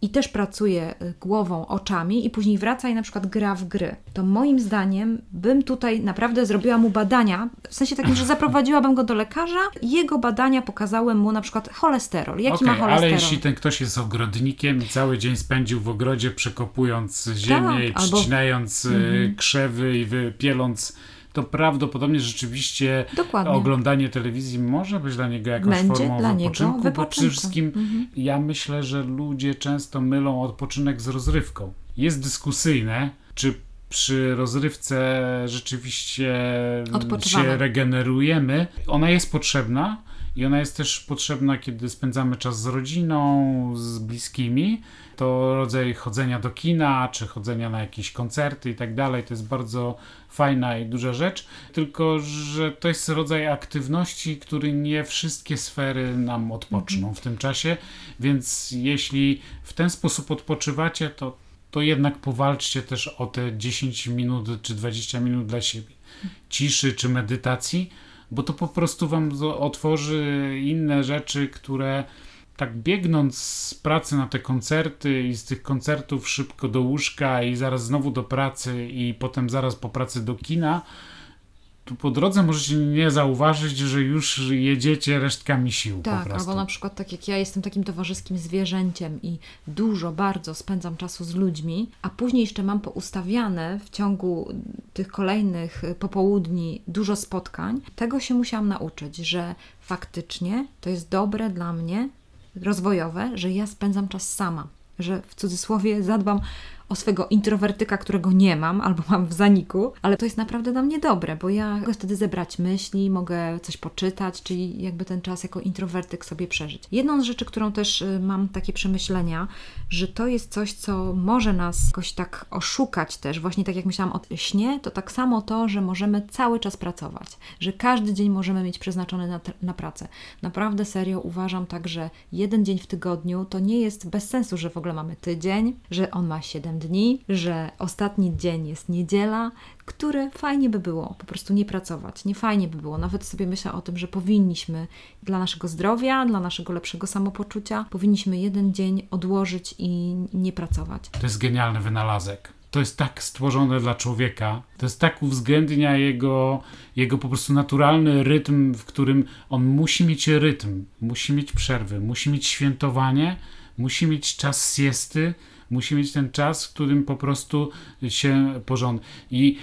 i też pracuje y, głową, oczami i później wraca i na przykład gra w gry, to moim zdaniem bym tutaj naprawdę zrobiła mu badania, w sensie takim, że zaprowadziłabym go do lekarza i jego badania pokazały mu na przykład cholesterol. Jaki okay, ma cholesterol? Ale jeśli ten ktoś jest ogrodnikiem i cały dzień spędził w ogrodzie przekopując ziemię tak, i przycinając albo... Y, mhm. krzewy i wypieląc to prawdopodobnie rzeczywiście Dokładnie. oglądanie telewizji może być dla niego jakąś Będzie formą dla wypoczynku, niego bo przede wszystkim mhm. ja myślę, że ludzie często mylą odpoczynek z rozrywką. Jest dyskusyjne, czy przy rozrywce rzeczywiście się regenerujemy. Ona jest potrzebna i ona jest też potrzebna, kiedy spędzamy czas z rodziną, z bliskimi. To rodzaj chodzenia do kina, czy chodzenia na jakieś koncerty i tak dalej. To jest bardzo fajna i duża rzecz, tylko że to jest rodzaj aktywności, który nie wszystkie sfery nam odpoczną w tym czasie, więc jeśli w ten sposób odpoczywacie, to, to jednak powalczcie też o te 10 minut czy 20 minut dla siebie. Ciszy czy medytacji, bo to po prostu wam otworzy inne rzeczy, które tak biegnąc z pracy na te koncerty i z tych koncertów szybko do łóżka i zaraz znowu do pracy i potem zaraz po pracy do kina, tu po drodze możecie nie zauważyć, że już jedziecie resztkami sił. Tak, albo na przykład tak jak ja jestem takim towarzyskim zwierzęciem i dużo, bardzo spędzam czasu z ludźmi, a później jeszcze mam poustawiane w ciągu tych kolejnych popołudni dużo spotkań, tego się musiałam nauczyć, że faktycznie to jest dobre dla mnie rozwojowe, że ja spędzam czas sama, że w cudzysłowie zadbam o swego introwertyka, którego nie mam albo mam w zaniku, ale to jest naprawdę dla mnie dobre, bo ja mogę wtedy zebrać myśli, mogę coś poczytać, czyli jakby ten czas jako introwertyk sobie przeżyć. Jedną z rzeczy, którą też y, mam takie przemyślenia, że to jest coś, co może nas jakoś tak oszukać też, właśnie tak jak myślałam o śnie, to tak samo to, że możemy cały czas pracować, że każdy dzień możemy mieć przeznaczony na, na pracę. Naprawdę serio uważam tak, że jeden dzień w tygodniu to nie jest bez sensu, że w ogóle mamy tydzień, że on ma 7 dni, że ostatni dzień jest niedziela, który fajnie by było po prostu nie pracować. Nie fajnie by było. Nawet sobie myślę o tym, że powinniśmy dla naszego zdrowia, dla naszego lepszego samopoczucia, powinniśmy jeden dzień odłożyć i nie pracować. To jest genialny wynalazek. To jest tak stworzone dla człowieka. To jest tak uwzględnia jego, jego po prostu naturalny rytm, w którym on musi mieć rytm, musi mieć przerwy, musi mieć świętowanie, musi mieć czas siesty, musi mieć ten czas, w którym po prostu się porządzi. I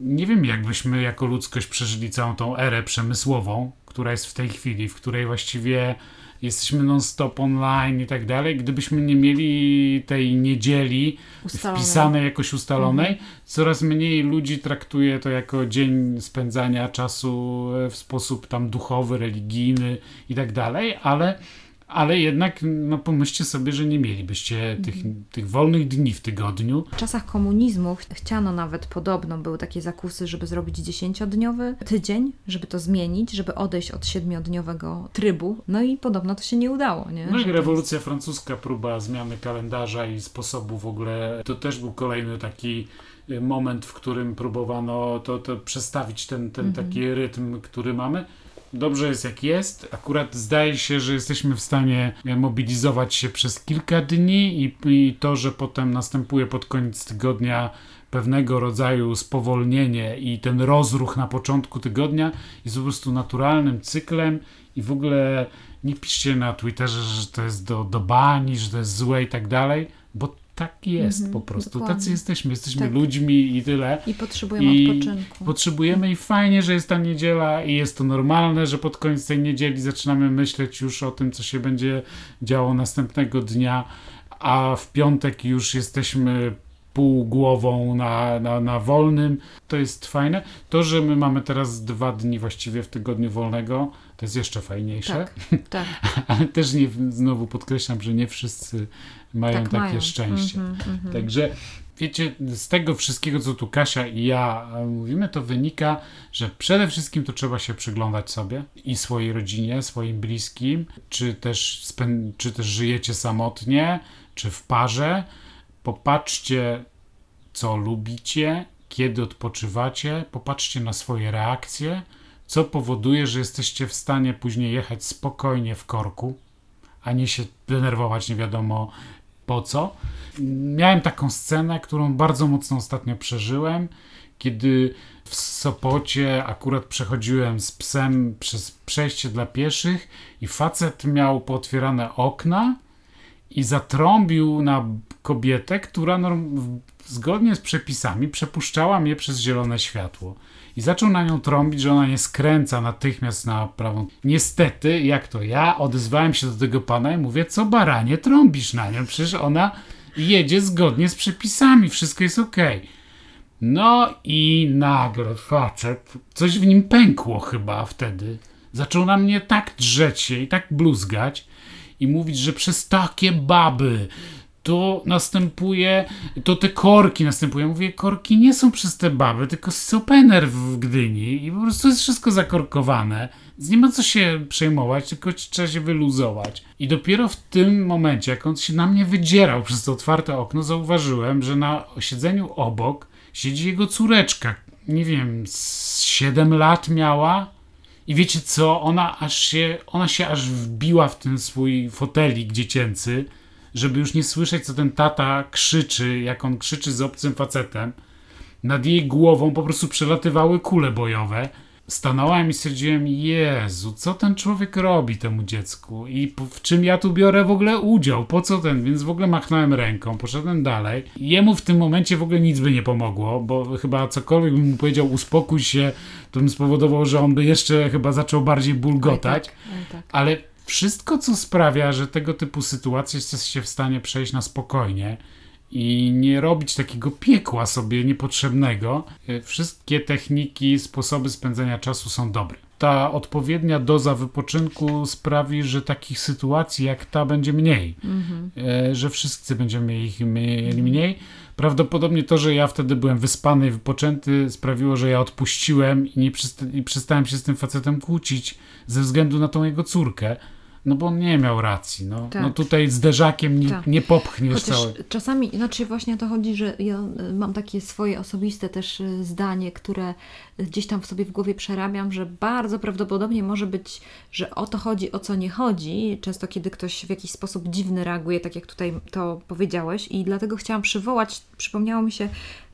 nie wiem, jakbyśmy jako ludzkość przeżyli całą tą erę przemysłową, która jest w tej chwili, w której właściwie jesteśmy non-stop online i tak dalej, gdybyśmy nie mieli tej niedzieli Ustalone. wpisanej, jakoś ustalonej, mhm. coraz mniej ludzi traktuje to jako dzień spędzania czasu w sposób tam duchowy, religijny i tak dalej, ale ale jednak no, pomyślcie sobie, że nie mielibyście tych, mhm. tych wolnych dni w tygodniu. W czasach komunizmu chciano nawet podobno, były takie zakusy, żeby zrobić dziesięciodniowy tydzień, żeby to zmienić, żeby odejść od siedmiodniowego trybu. No i podobno to się nie udało. Nie? No i rewolucja jest... francuska, próba zmiany kalendarza i sposobu w ogóle, to też był kolejny taki y, moment, w którym próbowano to, to przestawić ten, ten mhm. taki rytm, który mamy dobrze jest jak jest. Akurat zdaje się, że jesteśmy w stanie mobilizować się przez kilka dni i, i to, że potem następuje pod koniec tygodnia pewnego rodzaju spowolnienie i ten rozruch na początku tygodnia jest po prostu naturalnym cyklem i w ogóle nie piszcie na Twitterze, że to jest do, do bani, że to jest złe i tak dalej, bo tak jest mm -hmm, po prostu. Dokładnie. Tacy jesteśmy. Jesteśmy tak. ludźmi i tyle. I potrzebujemy I odpoczynku. Potrzebujemy i fajnie, że jest ta niedziela i jest to normalne, że pod koniec tej niedzieli zaczynamy myśleć już o tym, co się będzie działo następnego dnia, a w piątek już jesteśmy pół głową na, na, na wolnym. To jest fajne. To, że my mamy teraz dwa dni właściwie w tygodniu wolnego, to jest jeszcze fajniejsze. Tak, tak. Ale też nie, znowu podkreślam, że nie wszyscy mają tak takie mają. szczęście. Mm -hmm, mm -hmm. Także wiecie, z tego wszystkiego, co tu Kasia i ja mówimy, to wynika, że przede wszystkim to trzeba się przyglądać sobie i swojej rodzinie, swoim bliskim, czy też, czy też żyjecie samotnie, czy w parze. Popatrzcie, co lubicie, kiedy odpoczywacie, popatrzcie na swoje reakcje, co powoduje, że jesteście w stanie później jechać spokojnie w korku, a nie się denerwować nie wiadomo po co. Miałem taką scenę, którą bardzo mocno ostatnio przeżyłem, kiedy w Sopocie akurat przechodziłem z psem przez przejście dla pieszych i facet miał pootwierane okna i zatrąbił na kobietę, która zgodnie z przepisami przepuszczała mnie przez zielone światło. I zaczął na nią trąbić, że ona nie skręca natychmiast na prawą. Niestety, jak to ja, odezwałem się do tego pana i mówię, co baranie trąbisz na nią? Przecież ona jedzie zgodnie z przepisami, wszystko jest ok. No i nagle facet, coś w nim pękło chyba wtedy. Zaczął na mnie tak drzeć się i tak bluzgać i mówić, że przez takie baby to następuje, to te korki następują. Mówię, korki nie są przez te baby, tylko sopener w Gdyni i po prostu jest wszystko zakorkowane. Więc nie ma co się przejmować, tylko trzeba się wyluzować. I dopiero w tym momencie, jak on się na mnie wydzierał przez to otwarte okno, zauważyłem, że na siedzeniu obok siedzi jego córeczka. Nie wiem, z 7 lat miała. I wiecie co? Ona aż się, ona się aż wbiła w ten swój fotelik dziecięcy żeby już nie słyszeć, co ten tata krzyczy, jak on krzyczy z obcym facetem. Nad jej głową po prostu przelatywały kule bojowe. Stanąłem i stwierdziłem, Jezu, co ten człowiek robi temu dziecku i w czym ja tu biorę w ogóle udział, po co ten, więc w ogóle machnąłem ręką, poszedłem dalej. Jemu w tym momencie w ogóle nic by nie pomogło, bo chyba cokolwiek bym mu powiedział, uspokój się, to bym spowodował, że on by jeszcze chyba zaczął bardziej bulgotać, tak, tak. ale wszystko, co sprawia, że tego typu sytuacje jesteście w stanie przejść na spokojnie i nie robić takiego piekła sobie niepotrzebnego, e, wszystkie techniki, sposoby spędzania czasu są dobre. Ta odpowiednia doza wypoczynku sprawi, że takich sytuacji jak ta będzie mniej, mhm. E, że wszyscy będziemy ich mieli mniej. Prawdopodobnie to, że ja wtedy byłem wyspany i wypoczęty, sprawiło, że ja odpuściłem i nie i przestałem się z tym facetem kłócić ze względu na tą jego córkę no bo on nie miał racji. No, no tak. no tutaj zderzakiem nie, tak. nie popchniesz całe. Czasami, znaczy właśnie o to chodzi, że ja y, mam takie swoje osobiste też y, zdanie, które gdzieś tam w sobie w głowie przerabiam, że bardzo prawdopodobnie może być, że o to chodzi, o co nie chodzi. Często kiedy ktoś w jakiś sposób dziwny reaguje, tak jak tutaj to powiedziałeś i dlatego chciałam przywołać, przypomniało mi się,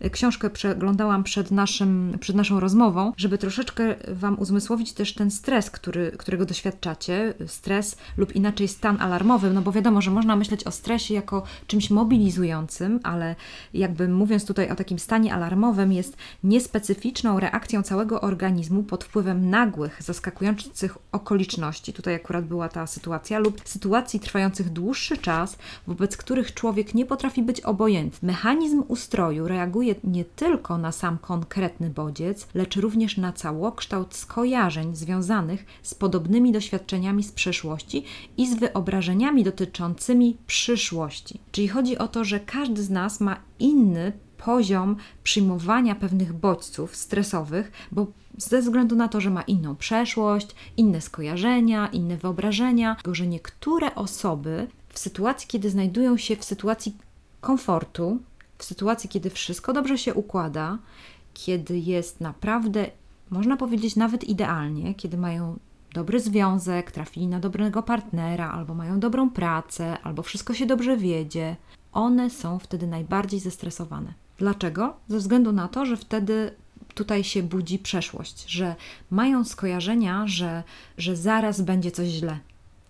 y, książkę przeglądałam przed, naszym, przed naszą rozmową, żeby troszeczkę Wam uzmysłowić też ten stres, który, którego doświadczacie. Stres lub inaczej stan alarmowy, no bo wiadomo, że można myśleć o stresie jako czymś mobilizującym, ale jakby mówiąc tutaj o takim stanie alarmowym, jest niespecyficzną reakcją całego organizmu pod wpływem nagłych, zaskakujących okoliczności. Tutaj akurat była ta sytuacja, lub sytuacji trwających dłuższy czas, wobec których człowiek nie potrafi być obojętny. Mechanizm ustroju reaguje nie tylko na sam konkretny bodziec, lecz również na całokształt skojarzeń związanych z podobnymi doświadczeniami z przeszłości i z wyobrażeniami dotyczącymi przyszłości. Czyli chodzi o to, że każdy z nas ma inny poziom przyjmowania pewnych bodźców stresowych, bo ze względu na to, że ma inną przeszłość, inne skojarzenia, inne wyobrażenia, że niektóre osoby w sytuacji, kiedy znajdują się w sytuacji komfortu, w sytuacji, kiedy wszystko dobrze się układa, kiedy jest naprawdę, można powiedzieć, nawet idealnie, kiedy mają dobry związek, trafili na dobrego partnera, albo mają dobrą pracę, albo wszystko się dobrze wiedzie, one są wtedy najbardziej zestresowane. Dlaczego? Ze względu na to, że wtedy tutaj się budzi przeszłość, że mają skojarzenia, że, że zaraz będzie coś źle.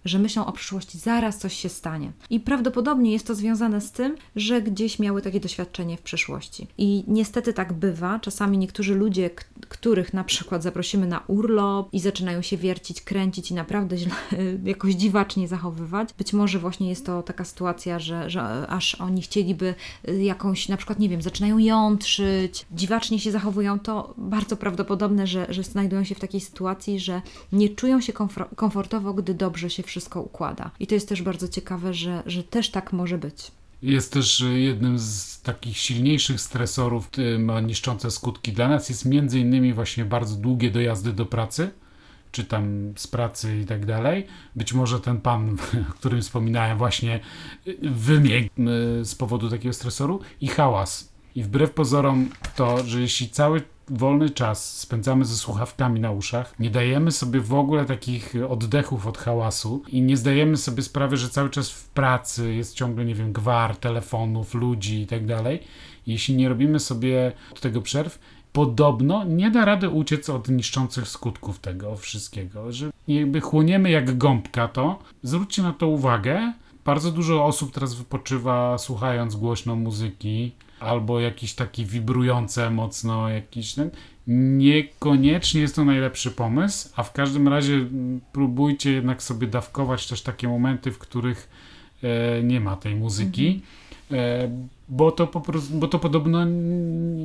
Że myślą o przyszłości, zaraz coś się stanie. I prawdopodobnie jest to związane z tym, że gdzieś miały takie doświadczenie w przeszłości. I niestety tak bywa. Czasami niektórzy ludzie, których na przykład zaprosimy na urlop i zaczynają się wiercić, kręcić i naprawdę źle, jakoś dziwacznie zachowywać, być może właśnie jest to taka sytuacja, że, że aż oni chcieliby y, jakąś, na przykład, nie wiem, zaczynają jątrzyć, dziwacznie się zachowują, to bardzo prawdopodobne, że, że znajdują się w takiej sytuacji, że nie czują się komfortowo, gdy dobrze się wszystko układa. I to jest też bardzo ciekawe, że, że też tak może być. Jest też y, jednym z takich silniejszych stresorów, ma niszczące skutki dla nas, jest między innymi właśnie bardzo długie dojazdy do pracy, czy tam z pracy i tak dalej. Być może ten pan, o którym wspominałem, właśnie y, wymiegł z powodu takiego stresoru i hałas. I wbrew pozorom to, że jeśli cały wolny czas spędzamy ze słuchawkami na uszach, nie dajemy sobie w ogóle takich oddechów od hałasu i nie zdajemy sobie sprawy, że cały czas w pracy jest ciągle, nie wiem, gwar, telefonów, ludzi i tak dalej. Jeśli nie robimy sobie od tego przerw, podobno nie da rady uciec od niszczących skutków tego wszystkiego, że jakby chłoniemy jak gąbka to. Zwróćcie na to uwagę. Bardzo dużo osób teraz wypoczywa słuchając głośno muzyki, albo jakiś taki wibrujące mocno jakiś ten. Niekoniecznie jest to najlepszy pomysł, a w każdym razie próbujcie jednak sobie dawkować też takie momenty, w których e, nie ma tej muzyki. Mhm. E, bo to po prostu, bo to podobno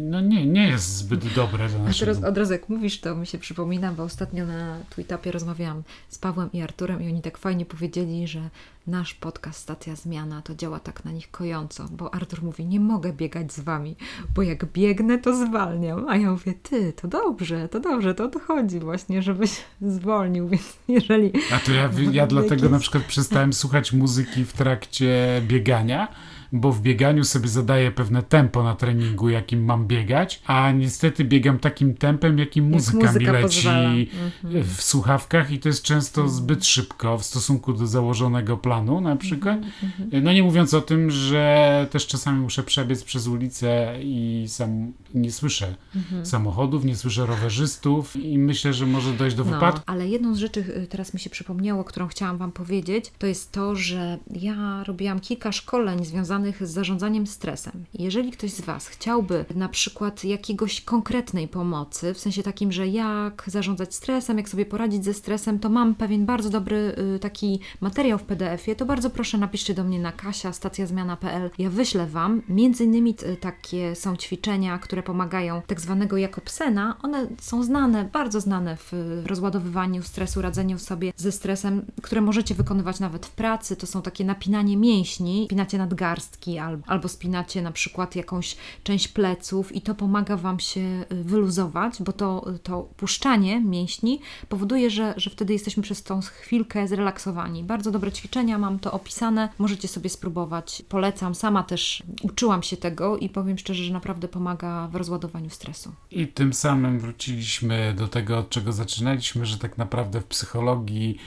no nie, nie jest zbyt dobre dla naszego... A teraz od razu jak mówisz, to mi się przypomina, bo ostatnio na Tweetupie rozmawiałam z Pawłem i Arturem i oni tak fajnie powiedzieli, że nasz podcast Stacja Zmiana to działa tak na nich kojąco, bo Artur mówi, nie mogę biegać z wami, bo jak biegnę, to zwalniam. A ja mówię, ty, to dobrze, to dobrze, to o to chodzi właśnie, żebyś zwolnił, więc jeżeli... A to ja, ja dlatego na przykład przestałem słuchać muzyki w trakcie biegania, bo w bieganiu sobie zadaję pewne tempo na treningu, jakim mam biegać, a niestety biegam takim tempem, jakim muzyka, muzyka mi leci mhm. w słuchawkach i to jest często mhm. zbyt szybko w stosunku do założonego planu na przykład. Mhm, no nie mówiąc o tym, że też czasami muszę przebiec przez ulicę i sam nie słyszę samochodów, nie słyszę rowerzystów i myślę, że może dojść do no, wypadku. Ale jedną z rzeczy y, teraz mi się przypomniało, którą chciałam Wam powiedzieć, to jest to, że ja robiłam kilka szkoleń związanych związanych z zarządzaniem stresem. Jeżeli ktoś z Was chciałby na przykład jakiegoś konkretnej pomocy, w sensie takim, że jak zarządzać stresem, jak sobie poradzić ze stresem, to mam pewien bardzo dobry y, taki materiał w PDF-ie, to bardzo proszę napiszcie do mnie na kasia stacjazmiana.pl. Ja wyślę Wam. Między innymi y, takie są ćwiczenia, które pomagają tak zwanego Jakobsena. One są znane, bardzo znane w rozładowywaniu stresu, radzeniu sobie ze stresem, które możecie wykonywać nawet w pracy. To są takie napinanie mięśni, pinacie nadgarstki, albo, albo spinacie na przykład jakąś część pleców i to pomaga Wam się y, wyluzować, bo to, to puszczanie mięśni powoduje, że, że wtedy jesteśmy przez tą chwilkę zrelaksowani. Bardzo dobre ćwiczenia, mam to opisane, możecie sobie spróbować. Polecam, sama też uczyłam się tego i powiem szczerze, że naprawdę pomaga w rozładowaniu stresu. I tym samym wróciliśmy do tego, od czego zaczynaliśmy, że tak naprawdę w psychologii,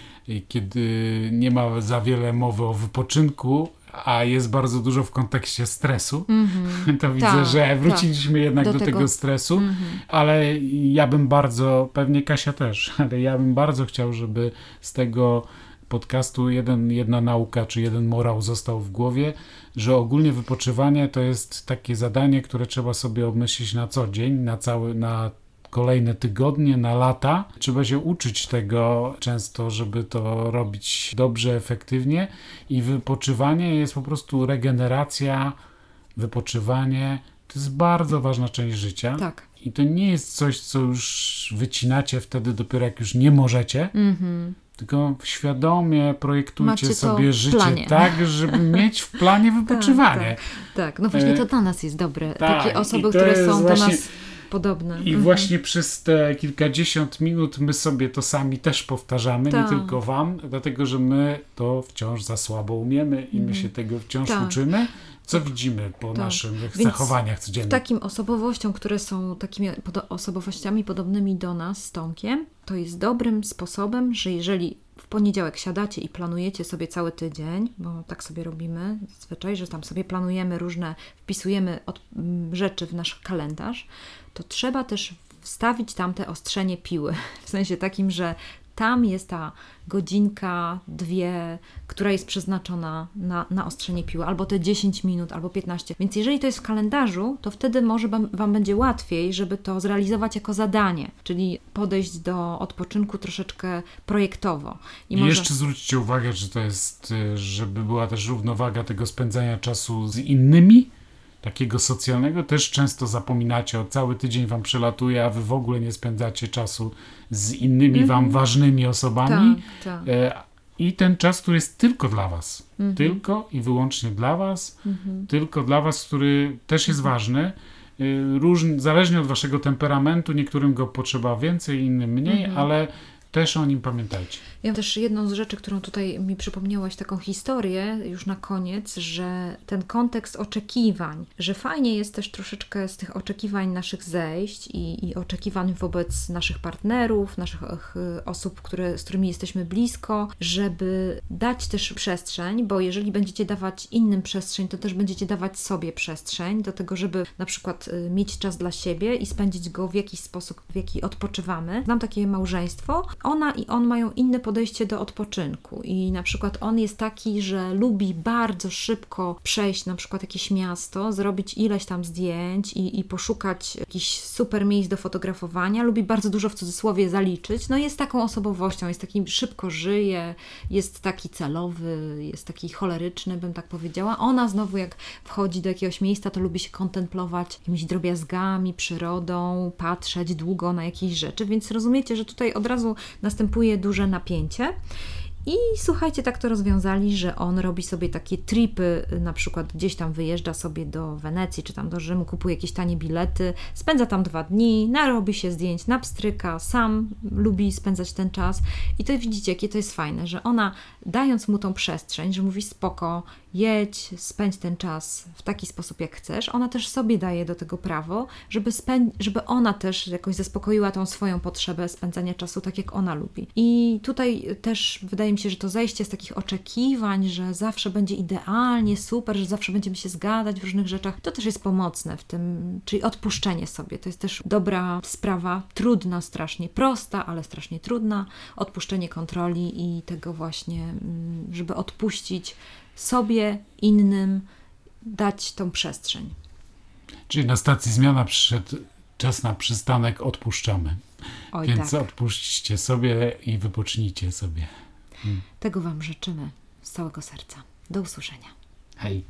kiedy nie ma za wiele mowy o wypoczynku, a jest bardzo dużo w kontekście stresu, mm -hmm. to widzę, ta, że wróciliśmy ta. jednak do, do tego. tego. stresu, mm -hmm. ale ja bym bardzo, pewnie Kasia też, ale ja bym bardzo chciał, żeby z tego podcastu jeden, jedna nauka czy jeden morał został w głowie, że ogólnie wypoczywanie to jest takie zadanie, które trzeba sobie obmyślić na co dzień, na cały, na kolejne tygodnie, na lata. Trzeba się uczyć tego często, żeby to robić dobrze, efektywnie i wypoczywanie jest po prostu regeneracja, wypoczywanie. To jest bardzo ważna część życia. Tak. I to nie jest coś, co już wycinacie wtedy dopiero jak już nie możecie, mm-hmm. tylko świadomie projektujcie Macie sobie życie tak, żeby mieć w planie tak, wypoczywanie. tak, tak, tak, no właśnie to dla nas jest dobre. Tak, Takie osoby, które są właśnie... do nas podobne. I mhm. właśnie przez te kilkadziesiąt minut my sobie to sami też powtarzamy, Ta. nie tak. tylko wam, dlatego że my to wciąż za słabo umiemy i my mhm. się tego wciąż Ta. uczymy. Co widzimy po tak. naszych Więc zachowaniach codziennych? Takim osobowościom, które są takimi osobowościami podobnymi do nas z Tomkiem, to jest dobrym sposobem, że jeżeli w poniedziałek siadacie i planujecie sobie cały tydzień, bo tak sobie robimy zazwyczaj, że tam sobie planujemy różne, wpisujemy od, rzeczy w nasz kalendarz, to trzeba też wstawić tam te ostrzenie piły. W sensie takim, że tam jest ta godzinka, dwie, która jest przeznaczona na, na ostrzenie piły, albo te 10 minut, albo 15. Więc jeżeli to jest w kalendarzu, to wtedy może wam, wam będzie łatwiej, żeby to zrealizować jako zadanie, czyli podejść do odpoczynku troszeczkę projektowo. I, I może... jeszcze zwróćcie uwagę, że to jest, y, żeby była też równowaga tego spędzania czasu z innymi, takiego socjalnego też często zapominacie, o cały tydzień wam przelatuje, a wy w ogóle nie spędzacie czasu z innymi mm -hmm. wam ważnymi osobami. Tak, tak. E, I ten czas, który jest tylko dla was. Mm -hmm. Tylko i wyłącznie dla was. Mm -hmm. Tylko dla was, który też jest mhm. ważny. E, zależnie od waszego temperamentu, niektórym go potrzeba więcej, innym mniej, mhm. ale też o nim pamiętajcie. Ja też jedną z rzeczy, którą tutaj mi przypomniałaś, taką historię już na koniec, że ten kontekst oczekiwań, że fajnie jest też troszeczkę z tych oczekiwań naszych zejść i, i oczekiwań wobec naszych partnerów, naszych osób, które, z którymi jesteśmy blisko, żeby dać też przestrzeń, bo jeżeli będziecie dawać innym przestrzeń, to też będziecie dawać sobie przestrzeń do tego, żeby na przykład y, mieć czas dla siebie i spędzić go w jakiś sposób, w jaki odpoczywamy. Znam takie małżeństwo, ona i on mają inne podejście do odpoczynku i na przykład on jest taki, że lubi bardzo szybko przejść na przykład jakieś miasto, zrobić ileś tam zdjęć i, i poszukać jakichś super miejsc do fotografowania, lubi bardzo dużo w cudzysłowie zaliczyć, no jest taką osobowością, jest taki szybko żyje, jest taki celowy, jest taki choleryczny, bym tak powiedziała. Ona znowu jak wchodzi do jakiegoś miejsca, to lubi się kontemplować jakimiś drobiazgami, przyrodą, patrzeć długo na jakieś rzeczy, więc rozumiecie, że tutaj od razu następuje duże napięcie zdjęcie. I słuchajcie, tak to rozwiązali, że on robi sobie takie tripy, na przykład gdzieś tam wyjeżdża sobie do Wenecji czy tam do Rzymu, kupuje jakieś tanie bilety, spędza tam dwa dni, narobi się zdjęć, napstryka, sam lubi spędzać ten czas. I to widzicie, jakie to jest fajne, że ona dając mu tą przestrzeń, że mówi spoko, jedź, spędź ten czas w taki sposób, jak chcesz, ona też sobie daje do tego prawo, żeby, spę- żeby ona też jakoś zaspokoiła tą swoją potrzebę spędzania czasu tak, jak ona lubi. I tutaj też wydaje mi się, że to zejście z takich oczekiwań, że zawsze będzie idealnie, super, że zawsze będziemy się zgadzać w różnych rzeczach, to też jest pomocne w tym, czyli odpuszczenie sobie. To jest też dobra sprawa, trudna strasznie, prosta, ale strasznie trudna. Odpuszczenie kontroli i tego właśnie, mm, żeby odpuścić sobie, innym, dać tą przestrzeń. Czyli na stacji zmiana przyszedł czas na przystanek, odpuszczamy. Oj, Więc tak. odpuśćcie sobie i wypocznijcie sobie. Tego Wam życzymy z całego serca. Do usłyszenia. Hej.